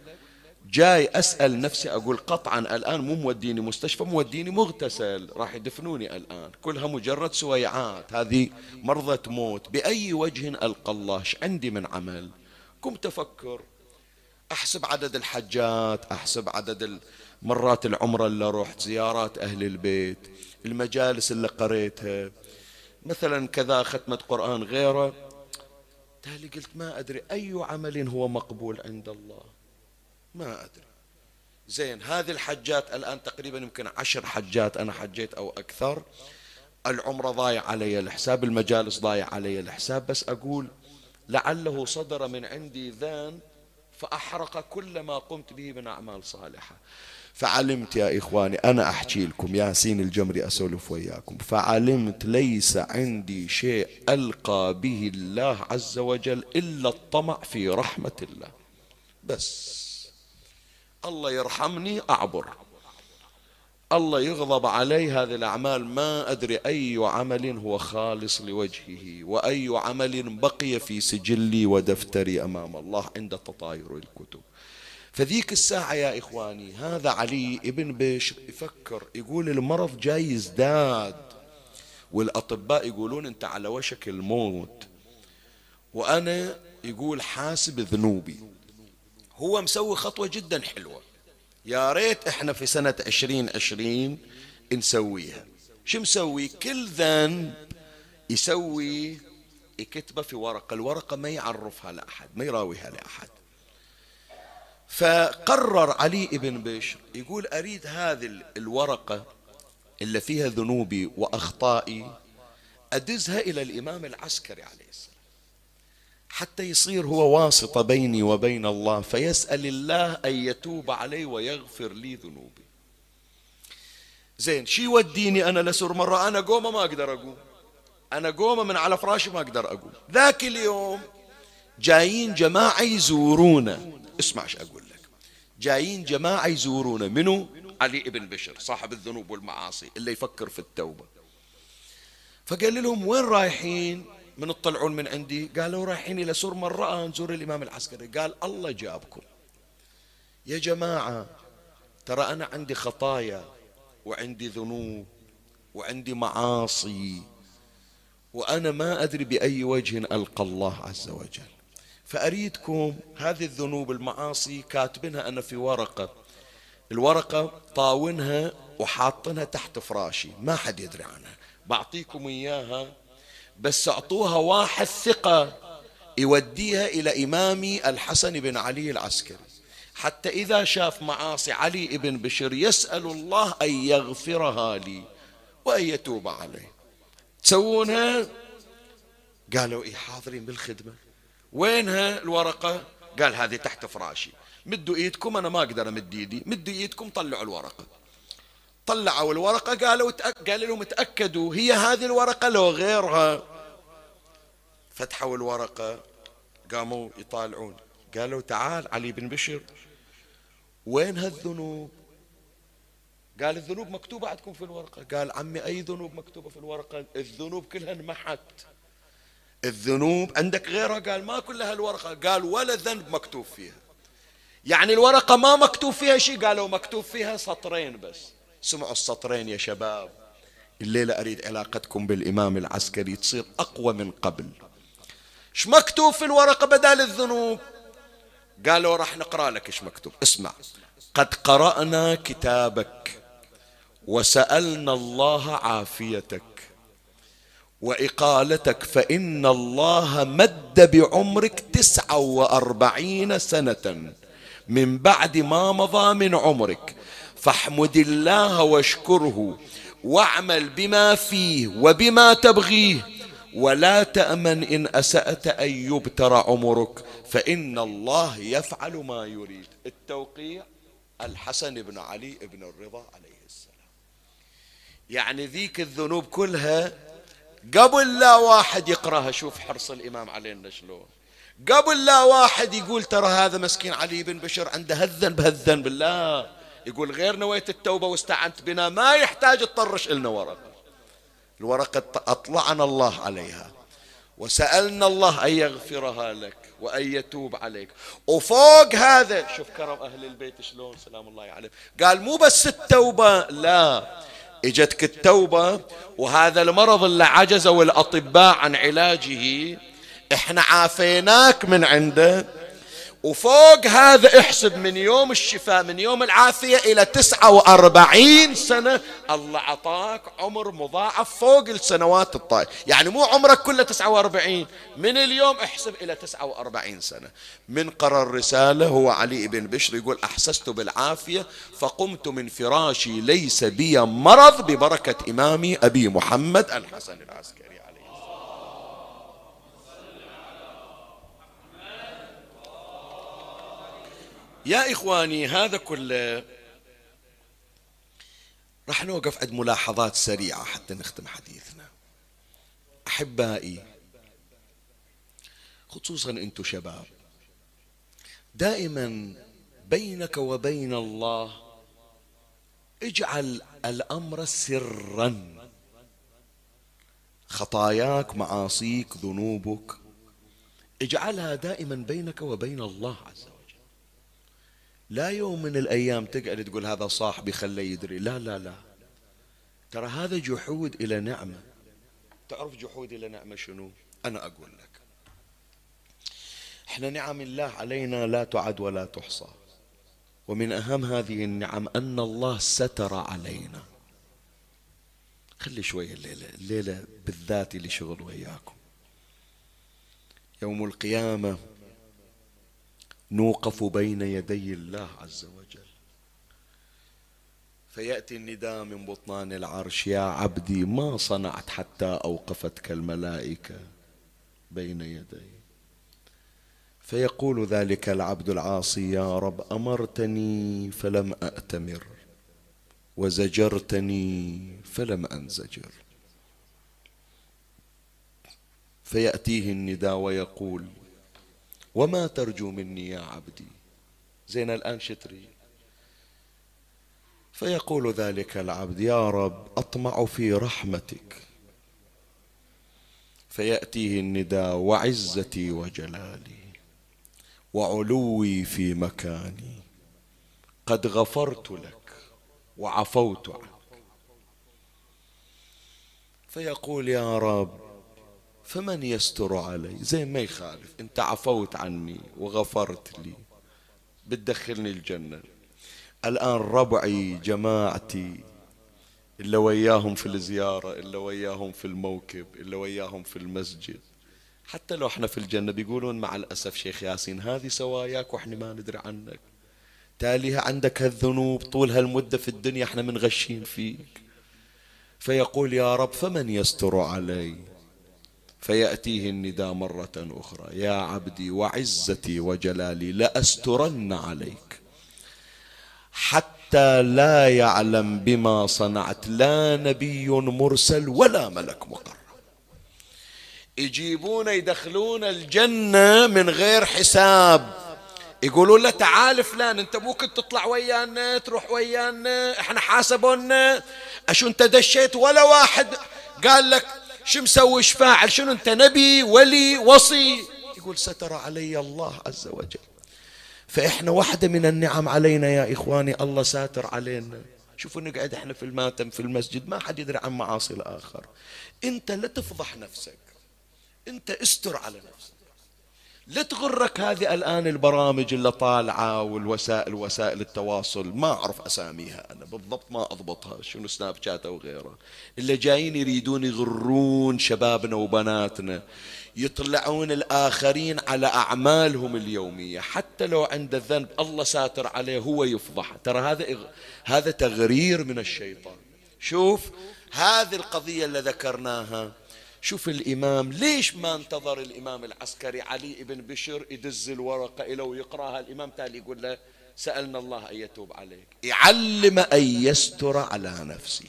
جاي أسأل نفسي أقول قطعا الآن مو موديني مستشفى موديني مغتسل. راح يدفنوني الآن. كلها مجرد سويعات. هذه مرضى موت بأي وجه ألقى الله؟ عندي من عمل؟ قمت أفكر. أحسب عدد الحجات أحسب عدد مرات العمرة اللي رحت زيارات أهل البيت المجالس اللي قريتها. مثلا كذا ختمة قرآن غيره. تالي قلت ما أدري أي عمل هو مقبول عند الله؟ ما أدري. زين هذه الحجات الآن تقريبا يمكن عشر حجات أنا حجيت أو أكثر. العمرة ضايع علي الحساب المجالس ضايع علي الحساب. بس أقول لعله صدر من عندي ذان فأحرق كل ما قمت به من أعمال صالحة. فعلمت يا إخواني أنا أحكي لكم ياسين الجمري أسولف وياكم فعلمت ليس عندي شيء ألقى به الله عز وجل إلا الطمع في رحمة الله. بس. الله يرحمني أعبر. الله يغضب علي هذه الأعمال ما أدري أي عمل هو خالص لوجهه وأي عمل بقي في سجلي ودفتري أمام الله عند تطاير الكتب. فذيك الساعة يا إخواني هذا علي ابن بشر يفكر يقول المرض جاي يزداد. والأطباء يقولون أنت على وشك الموت. وأنا يقول حاسب ذنوبي. هو مسوي خطوة جدا حلوة. يا ريت إحنا في سنة عشرين عشرين نسويها. شو مسوي؟ كل ذنب يسوي يكتبه في ورقة. الورقة ما يعرفها لأحد ما يراويها لأحد. فقرر علي بن بشر يقول أريد هذه الورقة اللي فيها ذنوبي وأخطائي أدزها إلى الإمام العسكري عليه السلام. حتى يصير هو واسطة بيني وبين الله فيسأل الله أن يتوب علي ويغفر لي ذنوبي. زين شي يوديني أنا لسر مرة؟ أنا قومة ما أقدر أقوم. أنا قومة من على فراشي ما أقدر أقوم. ذاك اليوم جايين جماعة يزورونا اسمع إيش أقول لك. جايين جماعة يزورونا منو؟ علي ابن بشر صاحب الذنوب والمعاصي اللي يفكر في التوبة. فقال لهم وين رايحين؟ من تطلعون من عندي؟ قالوا رايحين إلى سور مرة نزور الإمام العسكري. قال الله جابكم. يا جماعة ترى أنا عندي خطايا وعندي ذنوب وعندي معاصي وأنا ما أدري بأي وجه ألقى الله عز وجل. فأريدكم هذه الذنوب المعاصي كاتبينها أنا في ورقة. الورقة طاونها وحاطنها تحت فراشي ما حد يدري عنها. بعطيكم إياها بس أعطوها واحد ثقة يوديها إلى إمامي الحسن بن علي العسكري. حتى إذا شاف معاصي علي بن بشر يسأل الله أن يغفرها لي وأن يتوب عليه. تسوونها؟ قالوا إيه حاضرين بالخدمة. وينها الورقة؟ قال هذه تحت فراشي. مدوا إيدكم أنا ما أقدر أمد إيدي. مدوا إيدكم طلعوا الورقة. طلعوا الورقة قالوا قال لهم تأكدوا هي هذه الورقة لو غيرها. فتحوا الورقة قاموا يطالعون. قالوا تعال علي بن بشر وين هالذنوب؟ قال الذنوب مكتوبة عندكم في الورقة. قال عمي أي ذنوب مكتوبة في الورقة؟ الذنوب كلها انمحت. الذنوب عندك غيرها؟ قال ما كلها الورقة قال ولا ذنب مكتوب فيها. يعني الورقة ما مكتوب فيها شيء؟ قالوا مكتوب فيها سطرين بس. سمعوا السطرين يا شباب. الليلة أريد علاقتكم بالإمام العسكري تصير أقوى من قبل. إيش مكتوب في الورقة بدال الذنوب؟ قالوا راح نقرأ لك إيش مكتوب. اسمع. قد قرأنا كتابك وسألنا الله عافيتك. وإقالتك فإن الله مد بعمرك تسعة وأربعين سنة. من بعد ما مضى من عمرك. فاحمد الله واشكره واعمل بما فيه وبما تبغيه. ولا تأمن إن أسأت أن يبتر عمرك. فإن الله يفعل ما يريد. التوقيع الحسن بن علي بن الرضا عليه السلام. يعني ذيك الذنوب كلها قبل لا واحد يقرأها شوف حرص الإمام علينا شلون. قبل لا واحد يقول ترى هذا مسكين علي بن بشر عنده هالذنب هالذنب لا يقول غير نويت التوبة واستعنت بنا ما يحتاج تطرش لنا ورقة. الورقة أطلعنا الله عليها. وسألنا الله أن يغفرها لك وأن يتوب عليك. وفوق هذا شوف كرم أهل البيت شلون سلام الله عليهم. قال مو بس التوبة لا. إجتك التوبة وهذا المرض اللي عجزوا الأطباء عن علاجه إحنا عافيناك من عنده. وفوق هذا احسب من يوم الشفاء من يوم العافية إلى تسعة وأربعين سنة الله عطاك عمر مضاعف فوق السنوات الطائفة يعني مو عمرك كله تسعة وأربعين من اليوم احسب إلى تسعة وأربعين سنة. من قرأ الرسالة هو علي بن بشر يقول أحسست بالعافية فقمت من فراشي ليس بي مرض ببركة إمامي أبي محمد الحسن العسكري. يا إخواني هذا كله راح نوقف عند ملاحظات سريعة حتى نختم حديثنا. أحبائي خصوصا أنتم شباب دائما بينك وبين الله اجعل الأمر سرا. خطاياك معاصيك ذنوبك اجعلها دائما بينك وبين الله عز وجل لا يوم من الأيام تقعد تقول هذا صاحبي خليه يدري. لا لا لا. ترى هذا جحود إلى نعمة. تعرف جحود إلى نعمة شنو؟ أنا أقول لك. إحنا نعم الله علينا لا تعد ولا تحصى. ومن أهم هذه النعم أن الله ستر علينا. خلي شوية الليلة الليلة بالذات اللي شغل وياكم. يوم القيامة نوقف بين يدي الله عز وجل. فيأتي النداء من بطنان العرش. يا عبدي ما صنعت حتى أوقفتك الملائكة بين يدي. فيقول ذلك العبد العاصي يا رب أمرتني فلم أأتمر وزجرتني فلم أنزجر. فيأتيه النداء ويقول وما ترجو مني يا عبدي. زين الآن شتري. فيقول ذلك العبد يا رب أطمع في رحمتك. فيأتيه النداء وعزتي وجلالي. وعلوي في مكاني. قد غفرت لك وعفوت عنك. فيقول يا رب فمن يستر علي؟ زي ما يخالف. انت عفوت عني وغفرت لي. بتدخلني الجنة. الآن ربعي جماعتي إلا وياهم في الزيارة إلا وياهم في الموكب إلا وياهم في المسجد. حتى لو إحنا في الجنة بيقولون مع الأسف شيخ ياسين هذه سواياك وإحنا ما ندري عنك. تاليها عندك هالذنوب طول هالمدة في الدنيا إحنا منغشين فيك. فيقول يا رب فمن يستر علي؟ فيأتيه النداء مرة أخرى. يا عبدي وعزتي وجلالي لأسترن عليك. حتى لا يعلم بما صنعت لا نبي مرسل ولا ملك مقرب. يجيبون يدخلون الجنة من غير حساب. يقولون له تعال فلان انت ممكن تطلع ويانا تروح ويانا إحنا حاسبونا. اشو انت دشيت؟ ولا واحد. قال لك شو مسوي؟ إيش فاعل؟ شنو انت نبي ولي وصي؟ يقول ستر علي الله عز وجل. فإحنا واحدة من النعم علينا يا إخواني الله ساتر علينا. شوفوا نقعد إحنا في الماتم في المسجد ما حد يدري عن معاصي الآخر. انت لا تفضح نفسك. انت استر على نفسك. لا تغرك هذه الآن البرامج اللي طالعة والوسائل وسائل التواصل. ما أعرف أساميها أنا بالضبط ما أضبطها شنو سناب شات أو غيره اللي جايين يريدون يغرون شبابنا وبناتنا يطلعون الآخرين على أعمالهم اليومية. حتى لو عنده ذنب الله ساتر عليه هو يفضح. ترى هذا هذا تغرير من الشيطان. شوف هذه القضية اللي ذكرناها شوف الإمام ليش ما انتظر الإمام العسكري علي بن بشر يدز الورقة إلى ويقرأها؟ الإمام تالي يقول له سألنا الله أن يتوب عليك. يعلم أن يستر على نفسه.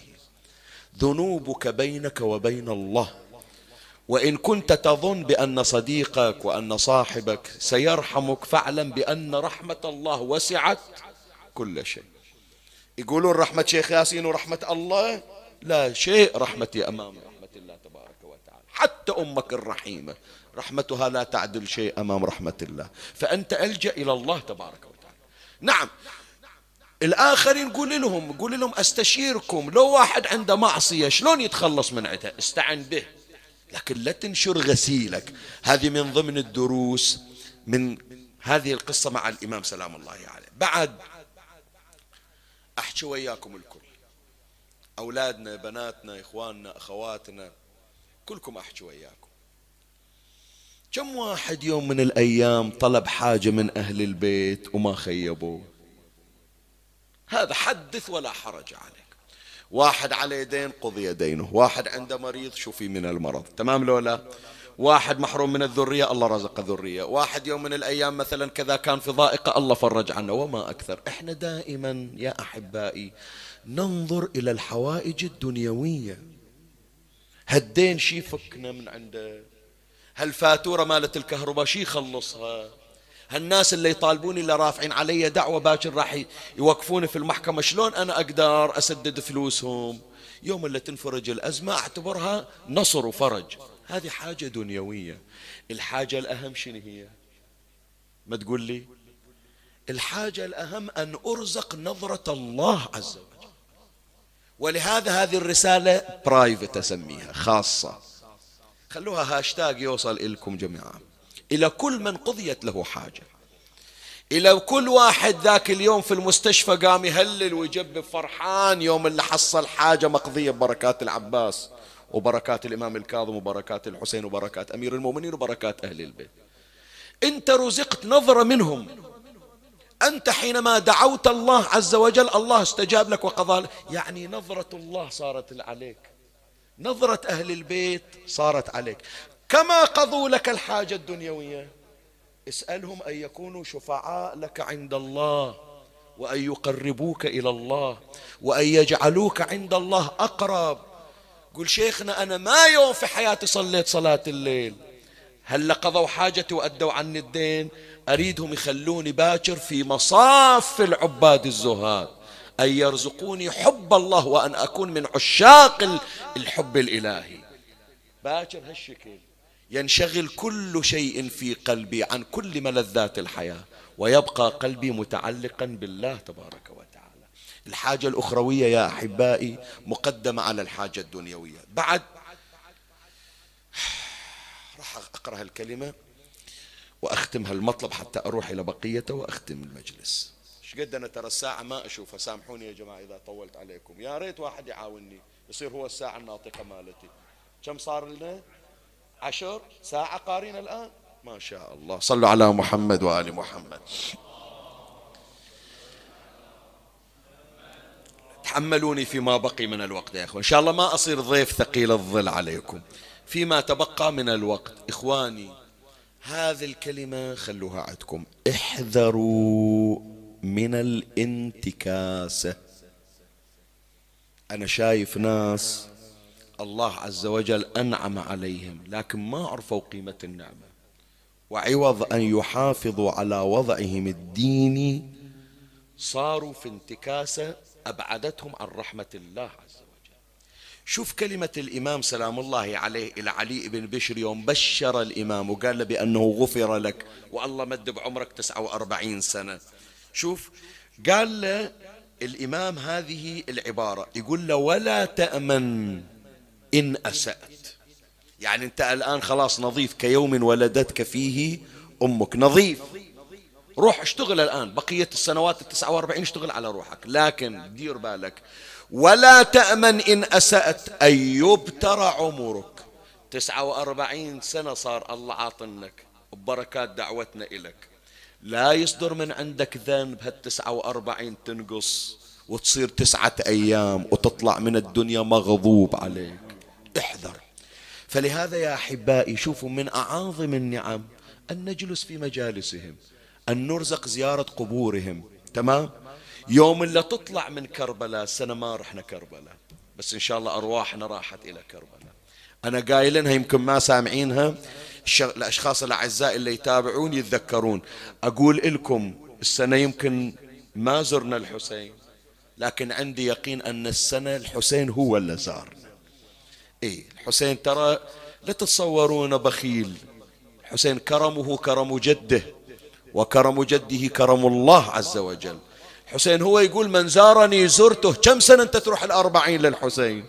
ذنوبك بينك وبين الله. وإن كنت تظن بأن صديقك وأن صاحبك سيرحمك فاعلم بأن رحمة الله وسعت كل شيء. يقولون رحمة شيخ ياسين ورحمة الله؟ لا شيء رحمتي أمام رحمة الله تبارك وتعالى حتى أمك الرحيمة. رحمتها لا تعدل شيء أمام رحمة الله. فأنت ألجأ إلى الله تبارك وتعالى. نعم. الآخرين قول لهم قول لهم أستشيركم. لو واحد عنده معصية شلون يتخلص من عتها استعن به. لكن لا تنشر غسيلك. هذه من ضمن الدروس من هذه القصة مع الإمام سلام الله عليه. بعد أحكي وياكم الكل. أولادنا بناتنا إخواننا أخواتنا. كلكم أحكي وياكم كم واحد يوم من الأيام طلب حاجة من أهل البيت وما خيبوه؟ هذا حدث ولا حرج عليك. واحد عليه دين قضي دينه واحد عنده مريض شوفي من المرض تمام لو لا واحد محروم من الذرية الله رزق ذرية واحد يوم من الأيام مثلا كذا كان في ضائقة الله فرج عنه وما أكثر. إحنا دائما يا أحبائي ننظر إلى الحوائج الدنيوية. هالدين شي فكنا من عنده؟ هالفاتورة مالت الكهرباء شي خلصها هالناس اللي يطالبوني اللي رافعين علي دعوة باكر راح يوقفوني في المحكمة شلون أنا أقدر أسدد فلوسهم؟ يوم اللي تنفرج الأزمة أعتبرها نصر وفرج. هذه حاجة دنيوية. الحاجة الأهم شنو هي؟ ما تقول لي؟ الحاجة الأهم أن أرزق نظرة الله عز وجل. ولهذا هذه الرسالة برايفت أسميها خاصة. خلوها هاشتاج يوصل لكم جميعا. إلى كل من قضيت له حاجة. إلى كل واحد ذاك اليوم في المستشفى قام يهلل ويجب فرحان يوم اللي حصل حاجة مقضية ببركات العباس وبركات الإمام الكاظم وبركات الحسين وبركات أمير المؤمنين وبركات أهل البيت. أنت رزقت نظرة منهم. أنت حينما دعوت الله عز وجل الله استجاب لك وقضى يعني نظرة الله صارت عليك. نظرة أهل البيت صارت عليك. كما قضوا لك الحاجة الدنيوية. اسألهم أن يكونوا شفعاء لك عند الله وأن يقربوك إلى الله وأن يجعلوك عند الله أقرب. قل شيخنا أنا ما يوم في حياتي صليت صلاة الليل. هل قضوا حاجتي وأدوا عني الدين؟ أريدهم يخلوني باكر في مصاف العباد الزهاد أن يرزقوني حب الله وأن أكون من عشاق الحب الإلهي. باكر هالشكل ينشغل كل شيء في قلبي عن كل ملذات الحياة ويبقى قلبي متعلقا بالله تبارك وتعالى. الحاجة الأخروية يا أحبائي مقدمة على الحاجة الدنيوية. بعد راح أقرأ الكلمة وأختم هالمطلب حتى أروح إلى بقيته وأختم المجلس. إيش قد أنا ترى الساعة ما أشوفها. سامحوني يا جماعة إذا طولت عليكم. يا ريت واحد يعاونني. يصير هو الساعة الناطقة مالتي. كم صار لنا؟ عشر ساعة قارين الآن؟ ما شاء الله. صلوا على محمد وآل محمد. تحملوني فيما بقي من الوقت يا إخوان. إن شاء الله ما أصير ضيف ثقيل الظل عليكم. فيما تبقى من الوقت إخواني هذه الكلمة خلوها عندكم. احذروا من الانتكاسة. أنا شايف ناس الله عز وجل أنعم عليهم لكن ما عرفوا قيمة النعمة. وعوض أن يحافظوا على وضعهم الديني صاروا في انتكاسة أبعدتهم عن رحمة الله عز وجل شوف كلمة الإمام سلام الله عليه إلى علي بن بشر يوم بشر الإمام وقال له بأنه غفر لك والله مد بعمرك 49 سنة. شوف قال له الإمام هذه العبارة يقول له ولا تأمن إن أسأت. يعني أنت الآن خلاص نظيف كيوم ولدتك فيه أمك. نظيف. روح اشتغل الآن بقية السنوات التسعة وأربعين اشتغل على روحك لكن دير بالك. ولا تأمن إن أسأت أن يبتر عمرك. تسعة وأربعين سنة صار الله عاطنك ببركات دعوتنا إلك. لا يصدر من عندك ذنب هالتسعة وأربعين تنقص وتصير تسعة أيام وتطلع من الدنيا مغضوب عليك. احذر. فلهذا يا أحبائي شوفوا من أعاظم النعم أن نجلس في مجالسهم أن نرزق زيارة قبورهم. تمام؟ يوم اللي تطلع من كربلاء السنة ما رحنا كربلاء. بس إن شاء الله أرواحنا راحت إلى كربلاء. أنا قايلنها يمكن ما سامعينها. الأشخاص الأعزاء اللي يتابعون يتذكرون. أقول لكم السنة يمكن ما زرنا الحسين لكن عندي يقين أن السنة الحسين هو اللي زارنا إيه الحسين ترى لا تتصورون بخيل. الحسين كرمه كرم جده وكرم جده كرم الله عز وجل. حسين هو يقول من زارني زرته كم سنة أنت تروح الأربعين للحسين؟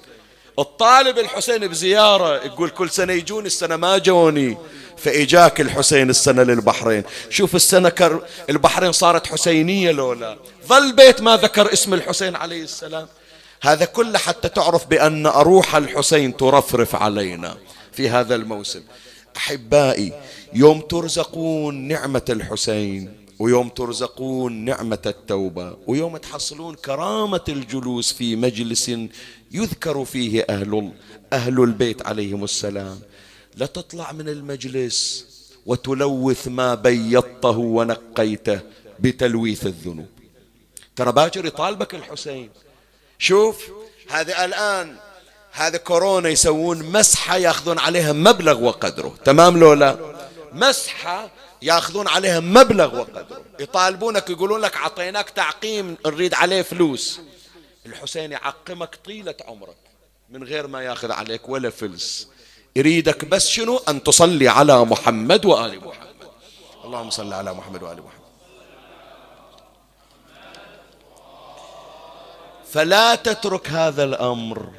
الطالب الحسين بزيارة يقول كل سنة يجون السنة ما جوني. فإجاك الحسين السنة للبحرين. شوف السنة كر البحرين صارت حسينية لولا. ظل بيت ما ذكر اسم الحسين عليه السلام. هذا كله حتى تعرف بأن أروح الحسين ترفرف علينا في هذا الموسم. أحبائي يوم ترزقون نعمة الحسين. ويوم ترزقون نعمة التوبة ويوم تحصلون كرامة الجلوس في مجلس يذكر فيه أهل أهل البيت عليهم السلام. لا تطلع من المجلس وتلوث ما بيضته ونقيته بتلويث الذنوب. ترى باكر يطالبك الحسين. شوف هذا الآن هذا كورونا يسوون مسحة ياخذون عليها مبلغ وقدره تمام لولا مسحة ياخذون عليها مبلغ وقدره. يطالبونك يقولون لك عطيناك تعقيم نريد عليه فلوس. الحسين يعقمك طيلة عمرك من غير ما ياخذ عليك ولا فلس يريدك بس شنو؟ أن تصلي على محمد وآل محمد. اللهم صل على محمد وآل محمد. فلا تترك هذا الأمر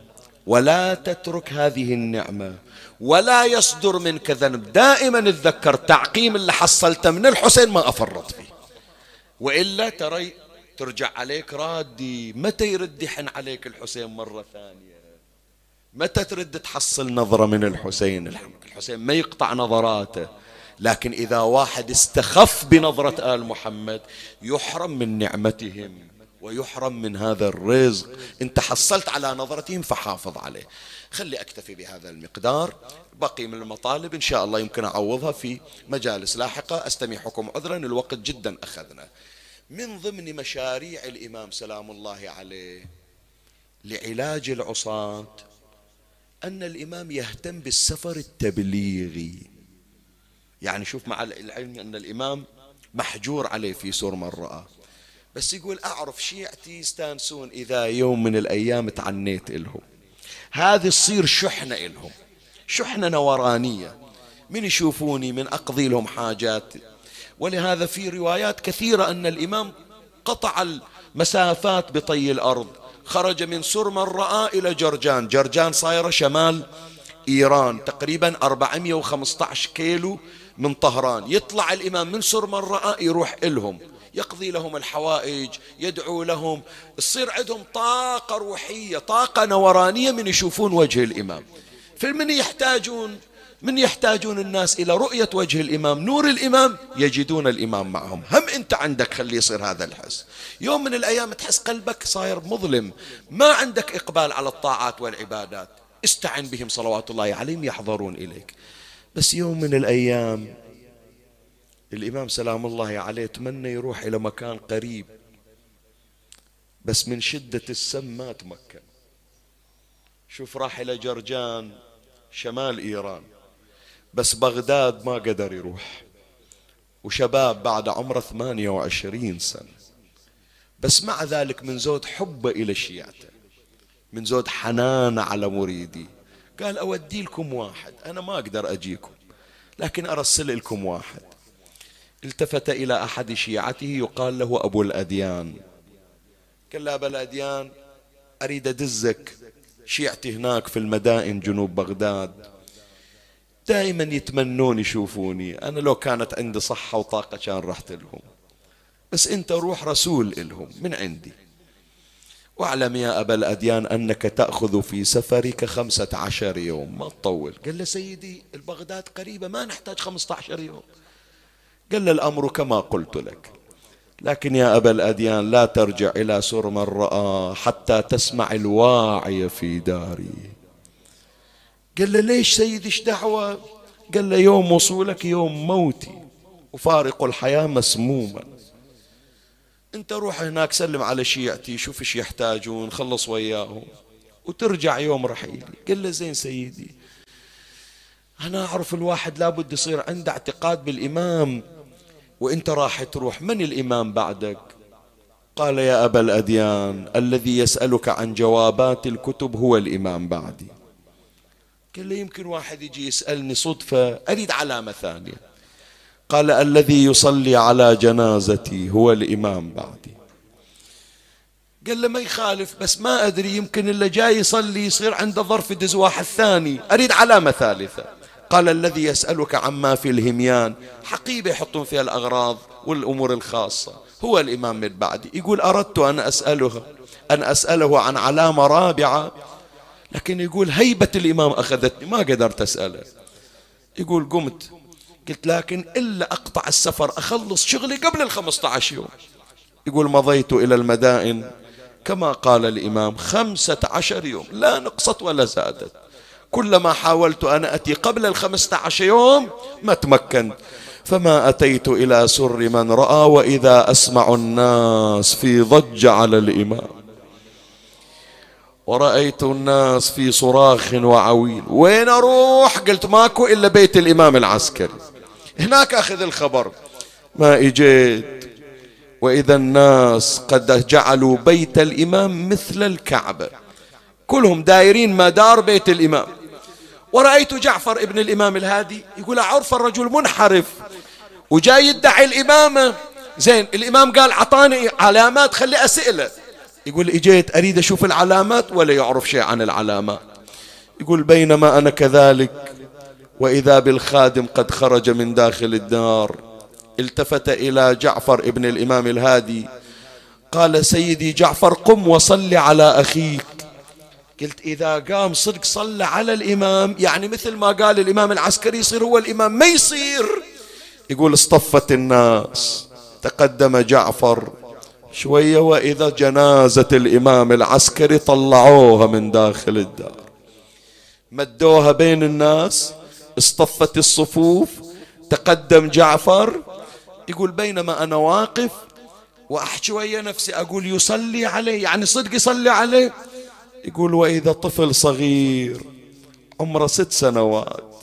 ولا تترك هذه النعمة ولا يصدر منك ذنب. دائما اتذكر تعقيم اللي حصلته من الحسين ما أفرط فيه. وإلا ترى ترجع عليك رادي. متى يرد يحن عليك الحسين مرة ثانية؟ متى ترد تحصل نظرة من الحسين؟ الحسين ما يقطع نظراته. لكن إذا واحد استخف بنظرة آل محمد يحرم من نعمتهم ويحرم من هذا الرزق. انت حصلت على نظرتهم فحافظ عليه. خلي أكتفي بهذا المقدار. بقي من المطالب إن شاء الله يمكن أعوضها في مجالس لاحقة. أستميحكم عذرا الوقت جدا أخذنا. من ضمن مشاريع الإمام سلام الله عليه لعلاج العصاة أن الإمام يهتم بالسفر التبليغي. يعني شوف مع العلم أن الإمام محجور عليه في سور من رأى بس يقول أعرف شيعتي يستانسون إذا يوم من الأيام تعنيت إلهم. هذه تصير شحنة إلهم. شحنة نورانية. من يشوفوني من أقضي لهم حاجات. ولهذا في روايات كثيرة أن الإمام قطع المسافات بطي الأرض. خرج من سرما رأى إلى جرجان. جرجان صايرة شمال إيران. تقريبا 415 كيلو من طهران. يطلع الإمام من سرما رأى يروح إلهم. يقضي لهم الحوائج يدعو لهم. تصير عندهم طاقة روحية طاقة نورانية من يشوفون وجه الإمام. فمن يحتاجون؟ من يحتاجون الناس إلى رؤية وجه الإمام. نور الإمام يجدون الإمام معهم. هم أنت عندك خلي يصير هذا الحس. يوم من الأيام تحس قلبك صاير مظلم. ما عندك إقبال على الطاعات والعبادات. استعن بهم صلوات الله عليهم يحضرون إليك. بس يوم من الأيام الإمام سلام الله عليه تمنى يروح إلى مكان قريب بس من شدة السم ما تمكن. شوف راح إلى جرجان شمال إيران بس بغداد ما قدر يروح. وشباب بعد عمره 28 سنة بس مع ذلك من زود حبه إلى شيعته من زود حنانه على مريدي. قال أودي لكم واحد أنا ما أقدر أجيكم لكن أرسل لكم واحد. التفت إلى أحد شيعته يقال له أبو الأديان. قال له أبو الأديان أريد أدزك شيعتي هناك في المدائن جنوب بغداد. دائما يتمنون يشوفوني. أنا لو كانت عندي صحة وطاقة كان رحت لهم بس أنت روح رسول إلهم من عندي. واعلم يا أبا الأديان أنك تأخذ في سفرك خمسة عشر يوم. ما تطول. قال له سيدي البغداد قريبة ما نحتاج خمسة عشر يوم. قال له الأمر كما قلت لك. لكن يا أبا الأديان لا ترجع إلى سر من رأى حتى تسمع الواعي في داري. قال له ليش سيدي إيش دعوة؟ قال له يوم وصولك يوم موتي وفارق الحياة مسموما. انت روح هناك سلم على شيعتي شوف إيش يحتاجون خلص وياهم وترجع يوم رحيلي. قال له زين سيدي أنا أعرف الواحد لابد يصير عنده اعتقاد بالإمام. وإنت راح تروح من الإمام بعدك؟ قال يا أبا الأديان الذي يسألك عن جوابات الكتب هو الإمام بعدي. قال له يمكن واحد يجي يسألني صدفة أريد علامة ثانية. قال الذي يصلي على جنازتي هو الإمام بعدي. قال له ما يخالف بس ما أدري يمكن اللي جاي يصلي يصير عنده ظرف يدز واحد ثاني. أريد علامة ثالثة. قال الذي يسألك عما في الهميان. حقيبة يحطون فيها الأغراض والأمور الخاصة. هو الإمام من بعدي يقول أردت أن أسأله أن أسأله عن علامة رابعة. لكن يقول هيبة الإمام أخذتني. ما قدرت أسأله. يقول قمت. قلت لكن إلا أقطع السفر أخلص شغلي قبل الخمسة عشر يوم. يقول مضيت إلى المدائن. كما قال الإمام خمسة عشر يوم. لا نقصت ولا زادت. كلما حاولت أن أتي قبل الخمسة عشر يوم ما تمكنت. فما أتيت إلى سر من رأى وإذا أسمع الناس في ضج على الإمام. ورأيت الناس في صراخ وعويل. وين أروح؟ قلت ماكو إلا بيت الإمام العسكري. هناك أخذ الخبر. ما إجيت. وإذا الناس قد جعلوا بيت الإمام مثل الكعبة. كلهم دايرين مدار بيت الإمام. ورأيت جعفر ابن الإمام الهادي يقول أعرف الرجل منحرف وجاي يدعي الإمامة زين الإمام قال عطاني علامات خلي أسئلة. يقول إجيت أريد أشوف العلامات ولا يعرف شيء عن العلامات. يقول بينما أنا كذلك وإذا بالخادم قد خرج من داخل الدار التفت إلى جعفر ابن الإمام الهادي قال سيدي جعفر قم وصل على أخيك. قلت إذا قام صدق صلى على الإمام يعني مثل ما قال الإمام العسكري يصير هو الإمام ما يصير. يقول اصطفت الناس تقدم جعفر. شوية وإذا جنازة الإمام العسكري طلعوها من داخل الدار. مدوها بين الناس اصطفت الصفوف تقدم جعفر. يقول بينما أنا واقف وأحكي ويا نفسي أقول يصلي عليه يعني صدق يصلي عليه يقول وإذا طفل صغير عمره ست سنوات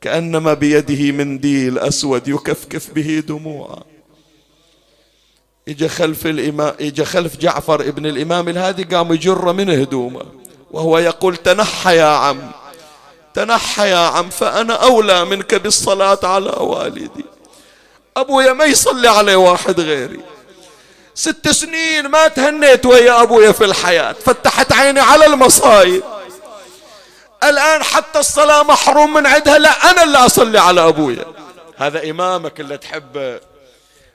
كأنما بيده منديل أسود يكفكف به دموعه اجى خلف الإمام اجى خلف جعفر ابن الإمام الهادي قام يجر من هدومه وهو يقول تنحى يا عم تنحى يا عم فأنا أولى منك بالصلاة على والدي. أبويا ما يصلي عليه واحد غيري. ست سنين ما تهنيت ويا أبويا في الحياة. فتحت عيني على المصايب. الآن حتى الصلاة محروم من عندها لا أنا اللي أصلي على أبويا. هذا إمامك اللي تحبه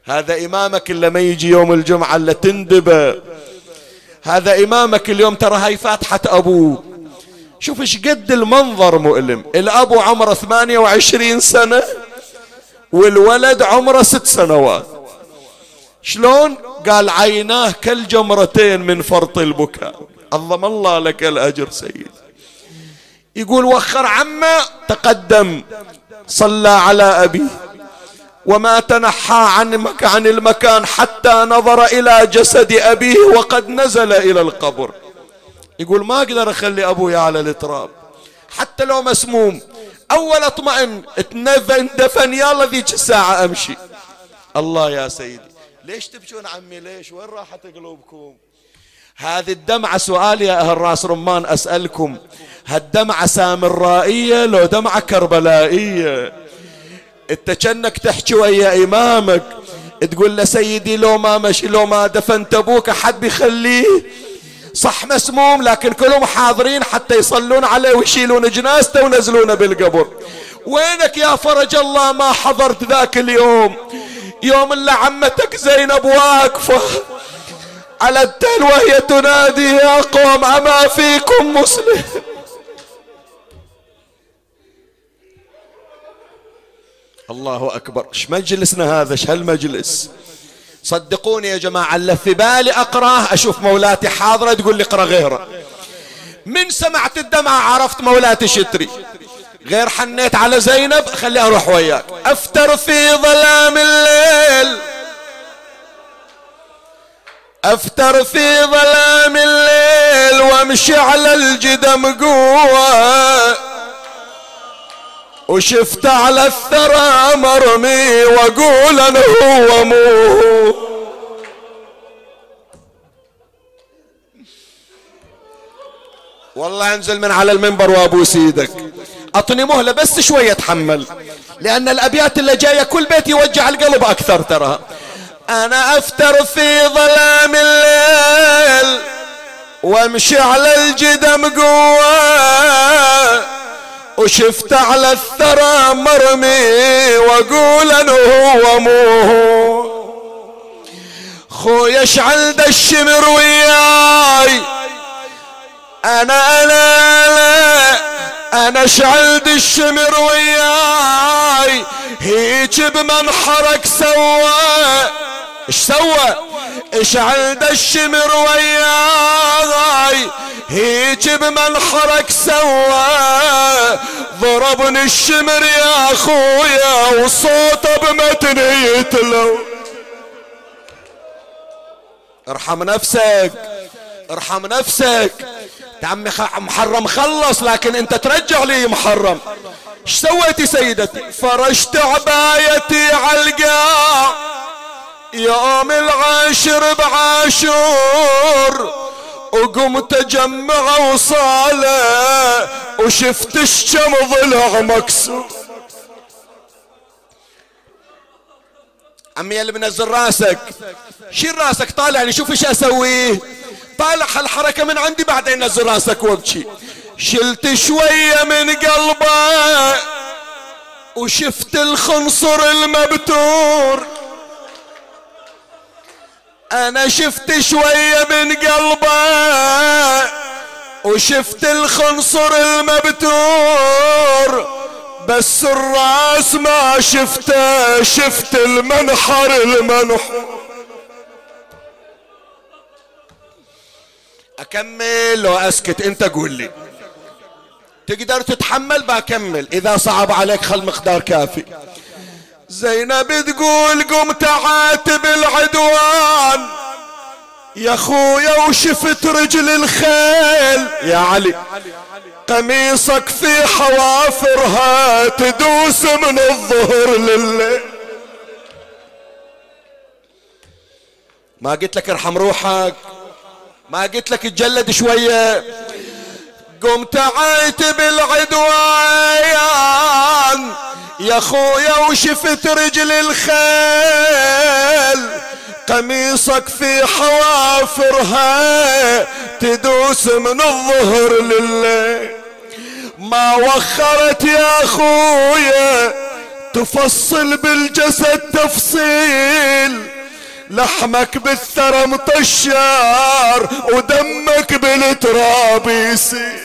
هذا إمامك اللي ما يجي يوم الجمعة اللي تندبه هذا إمامك اليوم ترى هاي فاتحة أبوه شوف إيش قد المنظر مؤلم. الأبو عمره 28 سنة والولد عمره ست سنوات. شلون؟ قال عيناه كالجمرتين من فرط البكاء. عظم الله لك الأجر سيد. يقول وخر عمه تقدم صلى على أبيه. وما تنحى عن عن المكان حتى نظر إلى جسد أبيه وقد نزل إلى القبر. يقول ما أقدر أخلي أبوي على التراب. حتى لو مسموم. أول أطمئن اتنفن دفن يلا ذيك الساعة أمشي. الله يا سيدي. ليش تبكون عمي؟ ليش؟ وين راحت قلوبكم؟ هذه الدمعة سؤال يا أهل راس رمان أسألكم هالدمعة سامرائية لو دمعة كربلائية؟ انت كأنك تحكي ويا إمامك تقول له سيدي لو ما مشي لو ما دفنت أبوك أحد بيخليه صح مسموم؟ لكن كلهم حاضرين حتى يصلون عليه ويشيلون جنازته ونزلونه بالقبر. وينك يا فرج الله ما حضرت ذاك اليوم؟ يوم اللي عمتك زينب واقفة على التل وهي تنادي يا قوم أما فيكم مسلم؟ الله أكبر. إيش مجلسنا هذا؟ إيش هالمجلس؟ صدقوني يا جماعة اللي في بالي أقراه أشوف مولاتي حاضرة تقول لي اقرأ غيره. من سمعت الدمعة عرفت مولاتي شتري. غير حنيت على زينب خلي أروح وياك. أفتر في ظلام الليل. أفتر في ظلام الليل وامشي على الجدم قوة. وشفت على الثرى مرمي وأقول أنا هو مو. والله انزل من على المنبر وابوس إيدك اعطني مهلة بس شوية أتحمل. لأن الأبيات اللي جاية كل بيت يوجع القلب أكثر ترى. أنا أفتر في ظلام الليل وأمشي على الجدم قوة وشفت على الثرى مرمي وأقول انه هو مو خويا اشعل الشمر وياي أنا أنا أنا أنا اشعل الشمر وياي. هيك بمنحرك سوى. إيش سوى؟ اشعل الشمر وياي. هيك بمنحرك سوى. ضربني الشمر يا أخويا وصوته بمتني يتلو. ارحم نفسك ارحم نفسك. عمي محرم خلص لكن انت ترجع لي محرم. إيش سويتي سيدتي؟ فرشت عبايتي على القاع يوم العاشر بعاشور وقمت اجمع وصالة وشفت الشم ضلع مكسور. عمي اللي منزل راسك. شيل راسك طالع شوف إيش أسويه. طالع هالحركة من عندي بعدين نزل راسك وابكي شلت شوية من قلبه وشفت الخنصر المبتور. أنا شفت شوية من قلبه وشفت الخنصر المبتور. بس الراس ما شفته شفت المنحر المنحور. أكمل لو اسكت أنت قول لي. تقدر تتحمل؟ بكمل. إذا صعب عليك خل مقدار كافي. زينب تقول قمت عاتب العدوان يا خويا وشفت رجل الخيل. يا علي قميصك في حوافرها تدوس من الظهر لليل. ما قلت لك ارحم روحك. ما قلت لك تجلد شوية. قمت عاتب العدوان يا خويا وشفت رجل الخيل. قميصك في حوافرها تدوس من الظهر لليل. ما وخرت يا خويا تفصل بالجسد تفصيل. لحمك بالثرى مطشار ودمك بالتراب يسيل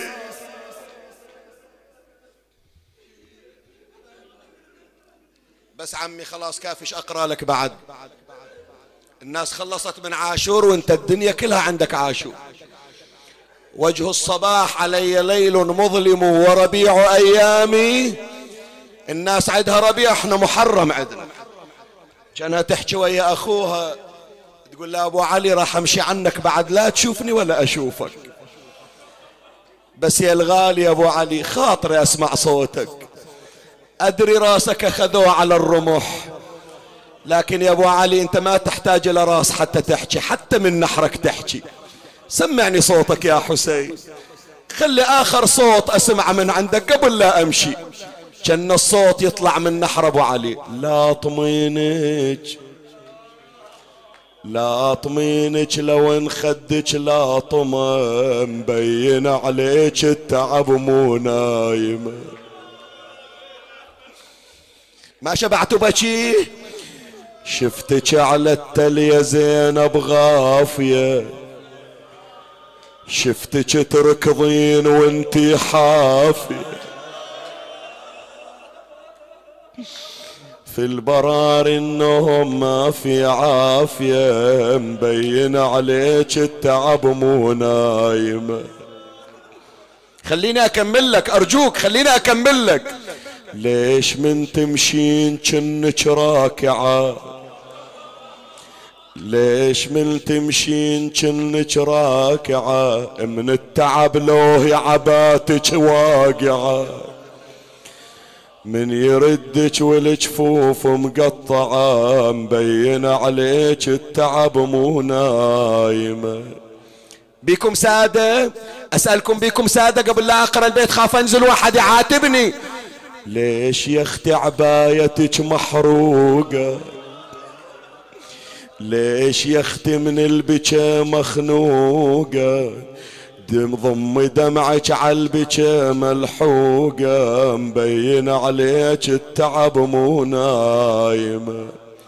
بس عمي خلاص كافش أقرأ لك بعد. الناس خلصت من عاشور وانت الدنيا كلها عندك عاشور. وجه الصباح علي ليل مظلم وربيع أيامي. الناس عندها ربيع إحنا محرم عندنا كانها تحكي ويا أخوها تقول له أبو علي راح أمشي عنك بعد لا تشوفني ولا أشوفك. بس يا الغالي يا أبو علي خاطري أسمع صوتك. أدري راسك أخذوه على الرمح. لكن يا أبو علي أنت ما تحتاج إلى راس حتى تحكي حتى من نحرك تحكي. سمعني صوتك يا حسين. خلي آخر صوت أسمع من عندك قبل لا أمشي. كأن الصوت يطلع من نحر أبو علي. لا طمينك لا طمينك لو انخدك لا طمى مبين عليك التعب مو نايمة ما شبعت بشي؟ شفتك على التل يا زينب غافية. شفتك تركضين وانتي حافية. في البرار إنهم ما في عافية مبين عليك التعب مو نايمة خليني أكمل لك أرجوك خليني أكمل لك. ليش من تمشين كنك راكعة؟ ليش من تمشين كنك راكعة؟ من التعب لوهي عباتك واقعة. من يردك والجفوف مقطعة مبين عليك التعب مو نايمة بيكم سادة؟ أسألكم بيكم سادة قبل لا أقرأ البيت خاف أنزل واحد يعاتبني. ليش يا أختي عبايتك محروقة؟ ليش يا أختي من البكا مخنوقة؟ دم ضم دمعك عالبكا ملحوقة مبين عليك التعب مو نايمة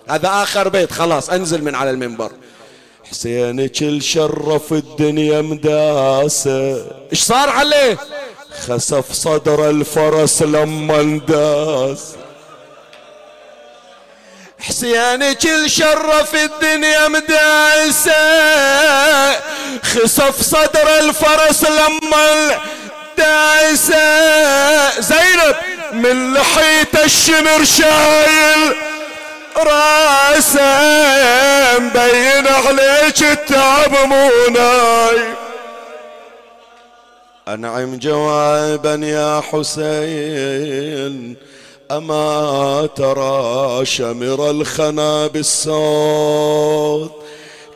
هذا آخر بيت خلاص أنزل من على المنبر. حسينك الشرف الدنيا مداسة. إيش صار عليه؟ خسف صدر الفرس لما انداس. حسين كل شرف الدنيا مدايسة. خسف صدر الفرس لما دايسة زينب من لحية الشمر شايل راسة. مبين عليك التعب مو نايم أنعم جوابا يا حسين. أما ترى شمر الخنا بالصوت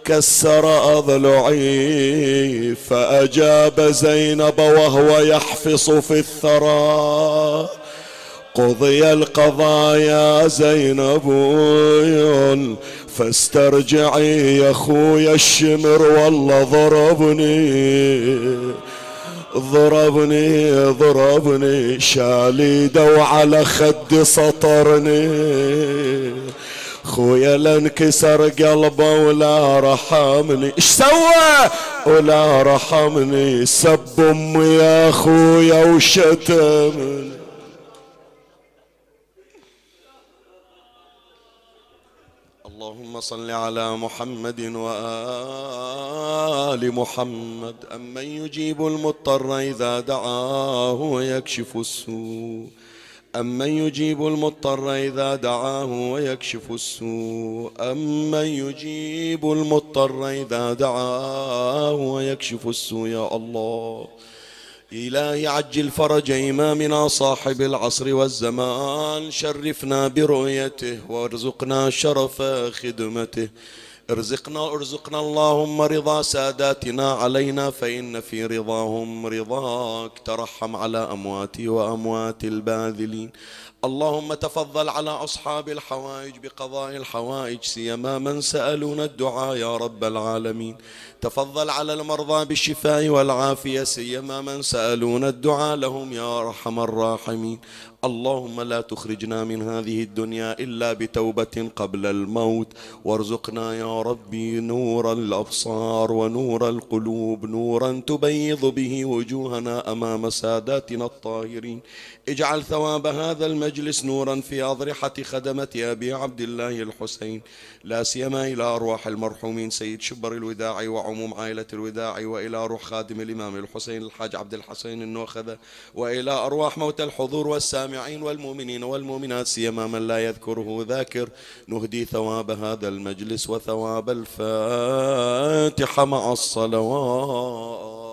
كسر أضلعي فأجاب زينب وهو يحفص في الثرى قضي القضاء يا زينب فاسترجعي يا خويا الشمر والله ضربني ضربني ضربني. شالي دو على خدي سطرني. خويا لانكسر قلبه ولا رحمني. إيش سوى؟ ولا رحمني. سب أمي يا خويا وشتمني. اللهم صل على محمد وآل محمد. أمن يجيب المضطر إذا دعاه ويكشف السوء. أمن يجيب المضطر إذا دعاه ويكشف السوء. أمن يجيب المضطر إذا دعاه ويكشف السوء. يا الله. إلهي عجل فرج إمامنا صاحب العصر والزمان شرفنا برؤيته وارزقنا شرف خدمته. ارزقنا ارزقنا اللهم رضا ساداتنا علينا فإن في رضاهم رضاك ترحم على أمواتي وأموات الباذلين. اللهم تفضل على أصحاب الحوائج بقضاء الحوائج سيما من سألون الدعاء يا رب العالمين. تفضل على المرضى بالشفاء والعافية سيما من سألون الدعاء لهم يا أرحم الراحمين. اللهم لا تخرجنا من هذه الدنيا إلا بتوبة قبل الموت. وارزقنا يا ربي نور الأبصار ونور القلوب نورا تبيض به وجوهنا أمام ساداتنا الطاهرين. اجعل ثواب هذا المجلس نورا في أضرحة خدمة أبي عبد الله الحسين. لا سيما إلى أرواح المرحومين سيد شبر الوداع وعموم عائلة الوداع وإلى روح خادم الإمام الحسين الحاج عبد الحسين النوخذة وإلى أرواح موتى الحضور والسامعين والمؤمنين والمؤمنات سيما من لا يذكره ذاكر. نهدي ثواب هذا المجلس وثواب الفاتحة مع الصلوات.